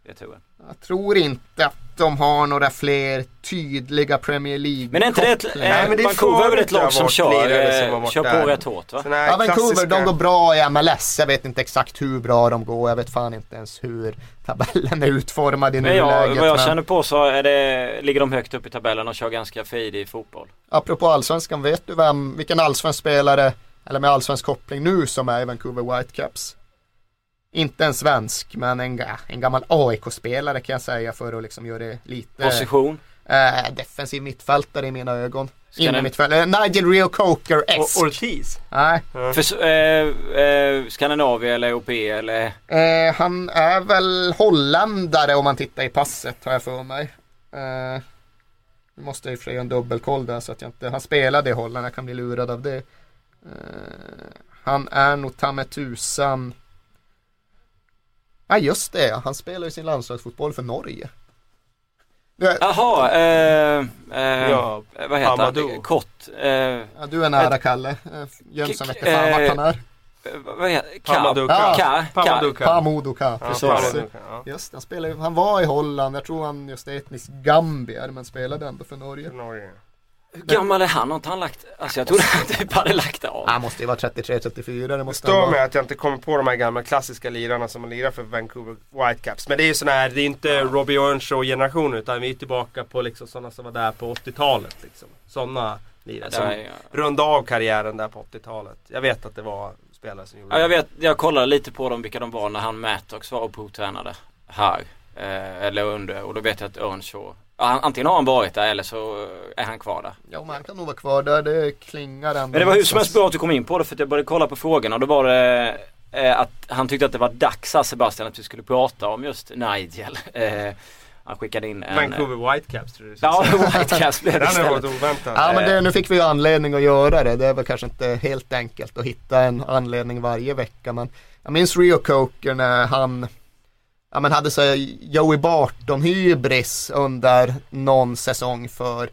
S3: returen.
S5: Jag tror inte att de har några fler tydliga Premier League
S3: Men är inte det ett, Nej, men det Vancouver är väl ett lag som kör, som eh, kör på rätt hårt va?
S5: Ja Vancouver klassiska... de går bra i MLS. Jag vet inte exakt hur bra de går. Jag vet fan inte ens hur tabellen är utformad i
S3: nuläget. Jag, vad jag men... känner på så är det, ligger de högt upp i tabellen och kör ganska frejdig fotboll.
S5: Apropå allsvenskan, vet du vem, vilken allsvensk spelare, eller med allsvensk koppling nu som är i Vancouver Whitecaps? Inte en svensk, men en, en gammal AIK-spelare kan jag säga för att liksom göra det lite
S3: Position?
S5: Eh, defensiv mittfältare i mina ögon. Inne mittfältare. Eh, Nigel Rio Coker esk
S4: Ortiz?
S5: Nej.
S3: Mm. För, eh, eh, Skandinavien eller OP eller?
S5: Eh, han är väl holländare om man tittar i passet har jag för mig. Eh, nu måste jag i och för sig göra en dubbelkoll där så att jag inte, han spelade i Holland, jag kan bli lurad av det. Eh, han är nog ta med tusan Ja just det, han spelar ju sin landslagsfotboll för Norge.
S3: Jaha, eh, eh, ja, vad heter Amadou. han? Kort. Eh, ja,
S5: du är nära Kalle. Eh, Jönsson vet fan vart han är.
S3: Vad heter
S4: Pamaduka.
S5: Precis. Ja, Just han, spelade, han var i Holland, jag tror han just etnisk gambier men spelade ändå för Norge. För Norge.
S3: Hur gammal är han? Har inte han lagt, alltså jag trodde han typ hade lagt av.
S5: Han måste ju vara 33-34. Det måste
S4: det stör mig att jag inte kommer på de här gamla klassiska lirarna som har lirat för Vancouver Whitecaps. Men det är ju sådana här, det är inte ja. Robbie Earnshaw generationen utan vi är tillbaka på liksom sådana som var där på 80-talet. Liksom. Sådana lirare som ja. rundade av karriären där på 80-talet. Jag vet att det var spelare som gjorde
S3: ja, jag vet, jag kollade lite på dem vilka de var när han Mattox var och provtränade här. Eh, eller under och då vet jag att Earnshaw Antingen har han varit där eller så är han kvar där.
S5: Ja men han kan nog vara kvar där, det klingar ändå.
S3: Men det var hur som helst bra att du kom in på det för att jag började kolla på frågorna och då var det eh, att han tyckte att det var dags Sebastian att vi skulle prata om just Nigel. Eh, han skickade in en...
S4: Vancouver Whitecaps tror du
S3: Ja, Whitecaps blev det
S4: Den har varit oväntad.
S5: Ja men det, nu fick vi ju anledning att göra det. Det är väl kanske inte helt enkelt att hitta en anledning varje vecka men jag minns Rio Coker när han ja, men hade så Joey Barton hybris under någon säsong för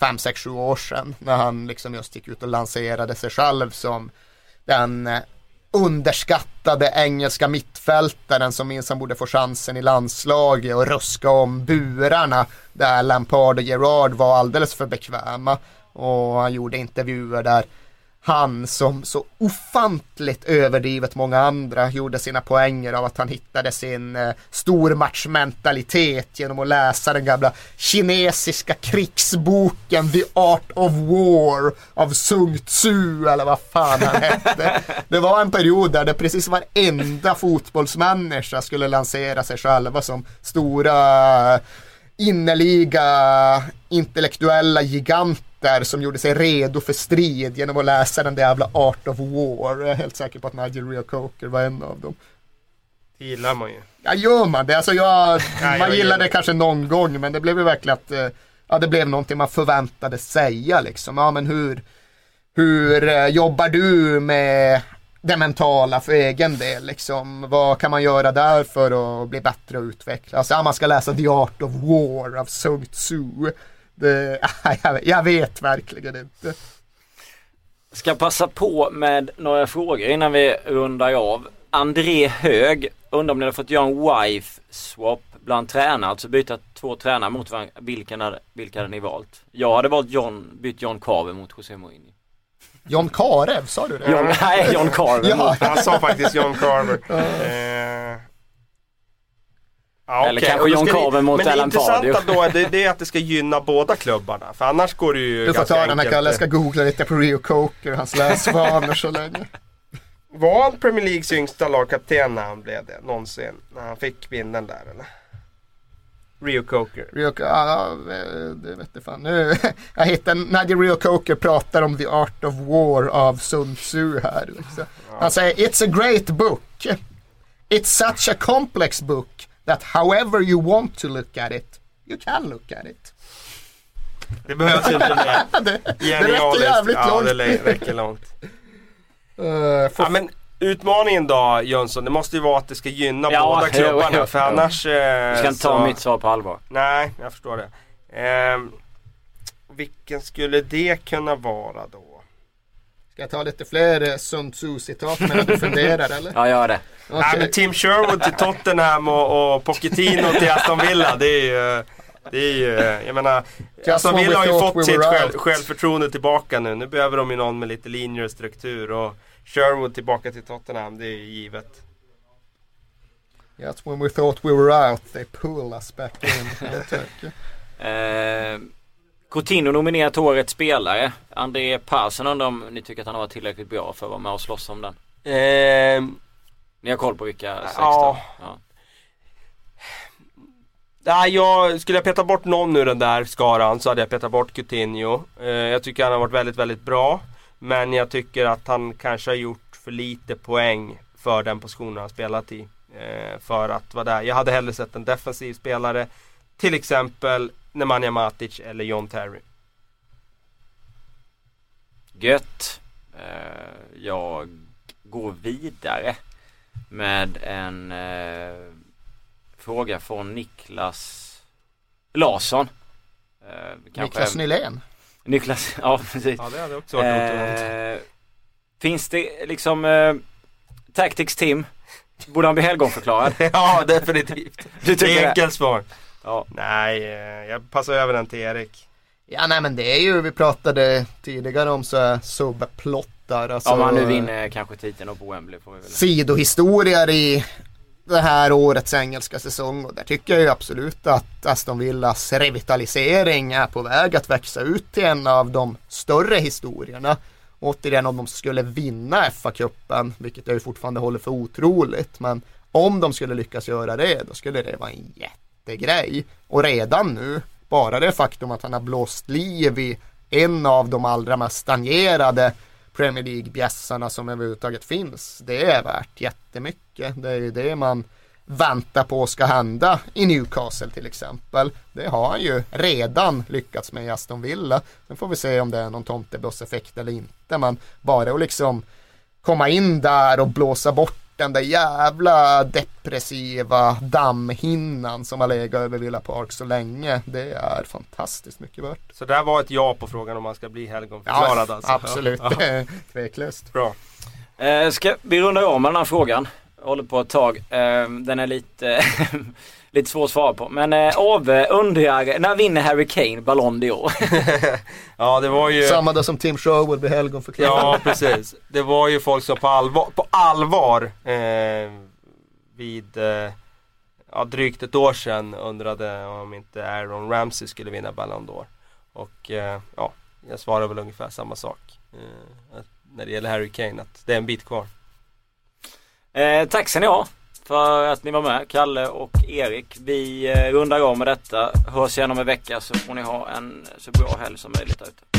S5: 5, 6, 7 år sedan när han liksom just gick ut och lanserade sig själv som den eh, underskattade engelska mittfältaren som minsann han borde få chansen i landslaget och ruska om burarna där Lampard och Gerard var alldeles för bekväma. Och han gjorde intervjuer där han som så ofantligt överdrivet många andra gjorde sina poänger av att han hittade sin eh, stormatchmentalitet genom att läsa den gamla kinesiska krigsboken The Art of War av Sun Tzu eller vad fan han hette. Det var en period där det precis varenda fotbollsmänniska skulle lansera sig själva som stora eh, innerliga intellektuella giganter som gjorde sig redo för strid genom att läsa den där jävla Art of War. Jag är helt säker på att Nigel Rio Coker var en av dem.
S4: Det gillar man ju.
S5: Ja, gör man det? Alltså jag, ja, man gillar det kanske någon gång, men det blev ju verkligen att eh, ja, det blev någonting man förväntade säga liksom. Ja, men hur, hur eh, jobbar du med det mentala för egen del. Liksom. Vad kan man göra där för att bli bättre och utvecklas? Ja, man ska läsa The Art of War av Sun Tzu. Det, jag vet verkligen inte.
S3: Ska passa på med några frågor innan vi rundar av. André Hög undrar om ni har fått göra en wife swap bland tränare, alltså byta två tränare mot varandra. Vilka, vilka hade ni valt? Jag hade valt John, bytt John Carver mot José Mourinho.
S5: John Karev, sa du det?
S3: John, nej, John Carver.
S4: ja. Han sa faktiskt John Carver.
S3: Ja, Eller okay. kanske John Carver mot
S4: Alan
S3: Pardew.
S4: Men det intressanta då är det, det är att det ska gynna båda klubbarna. För annars går det ju
S5: Du får ta
S4: den här
S5: Kalle, jag ska googla lite på Rio Coker och hans läsvanor så länge.
S4: Var han Premier Leagues yngsta lagkapten när han blev det? Någonsin? När han fick vinden där eller? Rio Coker.
S5: Rio, ja, det vet jag fan. Nu, jag hittade när Rio Coker pratar om The Art of War av Sun Tzu här. Liksom. Han säger It's a great book. It's such a complex book that however you want to look at it, you can look at it.
S4: Det behövs inte mer.
S5: det, det räcker jävligt
S4: ja,
S5: långt.
S4: Ja, det räcker långt. Uh, ja, men Utmaningen då Jönsson, det måste ju vara att det ska gynna ja, båda klubbarna för annars...
S3: Eh, jag ska inte så... ta mitt svar på allvar.
S4: Nej, jag förstår det. Eh, vilken skulle det kunna vara då?
S5: Ska jag ta lite fler eh, Sun Tzu-citat medan du funderar eller?
S3: Ja, gör det.
S4: Okay. Nej, men Tim Sherwood till Tottenham och, och Pochettino till Aston Villa, det är ju... Det är ju, jag menar, Just Aston Villa har ju fått we sitt själv, självförtroende tillbaka nu. Nu behöver de ju någon med lite linjer och struktur. Och Sherwood tillbaka till Tottenham, det är givet.
S5: Yes, when we thought we were out they pull us back in.
S3: eh, Coutinho nominerat årets spelare. André Persson undrar om ni tycker att han har varit tillräckligt bra för att vara med och slåss om den? Eh, ni har koll på vilka sex ja. ja.
S4: Nej, jag, skulle jag peta bort någon ur den där skaran så hade jag petat bort Coutinho. Eh, jag tycker han har varit väldigt, väldigt bra. Men jag tycker att han kanske har gjort för lite poäng för den positionen han spelat i. Eh, för att vara där. Jag hade hellre sett en defensiv spelare. Till exempel Nemanja Matic eller John Terry.
S3: Gött. Eh, jag går vidare med en eh, fråga från Niklas Larsson.
S5: Eh, Niklas Nylén?
S3: Niklas, ja precis.
S4: Ja det hade också varit
S3: eh, Finns det liksom eh, Tactics team Borde han bli helgonförklarad?
S4: ja definitivt.
S3: Du
S4: det är enkelt svar. Ja. Nej, eh, jag passar över den till Erik.
S5: Ja nej men det är ju, vi pratade tidigare om så här subplottar. Alltså,
S3: Om han nu vinner kanske titeln på Wembley får vi väl.
S5: Sidohistorier i det här årets engelska säsong och där tycker jag ju absolut att Aston Villas revitalisering är på väg att växa ut till en av de större historierna. Återigen om de skulle vinna FA-cupen, vilket jag ju fortfarande håller för otroligt, men om de skulle lyckas göra det, då skulle det vara en jättegrej. Och redan nu bara det faktum att han har blåst liv i en av de allra mest stagnerade Premier League-bjässarna som överhuvudtaget finns. Det är värt jättemycket. Det är ju det man väntar på ska hända i Newcastle till exempel. Det har han ju redan lyckats med i Aston Villa. Sen får vi se om det är någon tomtebusseffekt eller inte. Men bara att liksom komma in där och blåsa bort den där jävla depressiva dammhinnan som har legat över Villa Park så länge. Det är fantastiskt mycket värt.
S4: Så det var ett ja på frågan om man ska bli helgonförklarad
S5: ja,
S4: alltså?
S5: Absolut, ja. tveklöst.
S4: Bra.
S3: Eh, ska vi runda om med den här frågan? Jag håller på ett tag. Eh, den är lite, lite svår att svara på. Men eh, Ove undrar, när vinner Harry Kane Ballon d'Or?
S4: ja det var ju...
S5: Samma dag som Tim Sherwood blir helgonförklarad.
S4: Ja precis. Det var ju folk som på allvar, på allvar eh, vid eh, ja, drygt ett år sedan undrade om inte Aaron Ramsey skulle vinna Ballon d'Or. Och eh, ja, jag svarar väl ungefär samma sak. Eh, när det gäller Harry Kane, att det är en bit kvar.
S3: Eh, tack ska ni ha för att ni var med, Kalle och Erik. Vi eh, rundar av med detta. Hörs igen om en vecka så får ni ha en så bra helg som möjligt ute.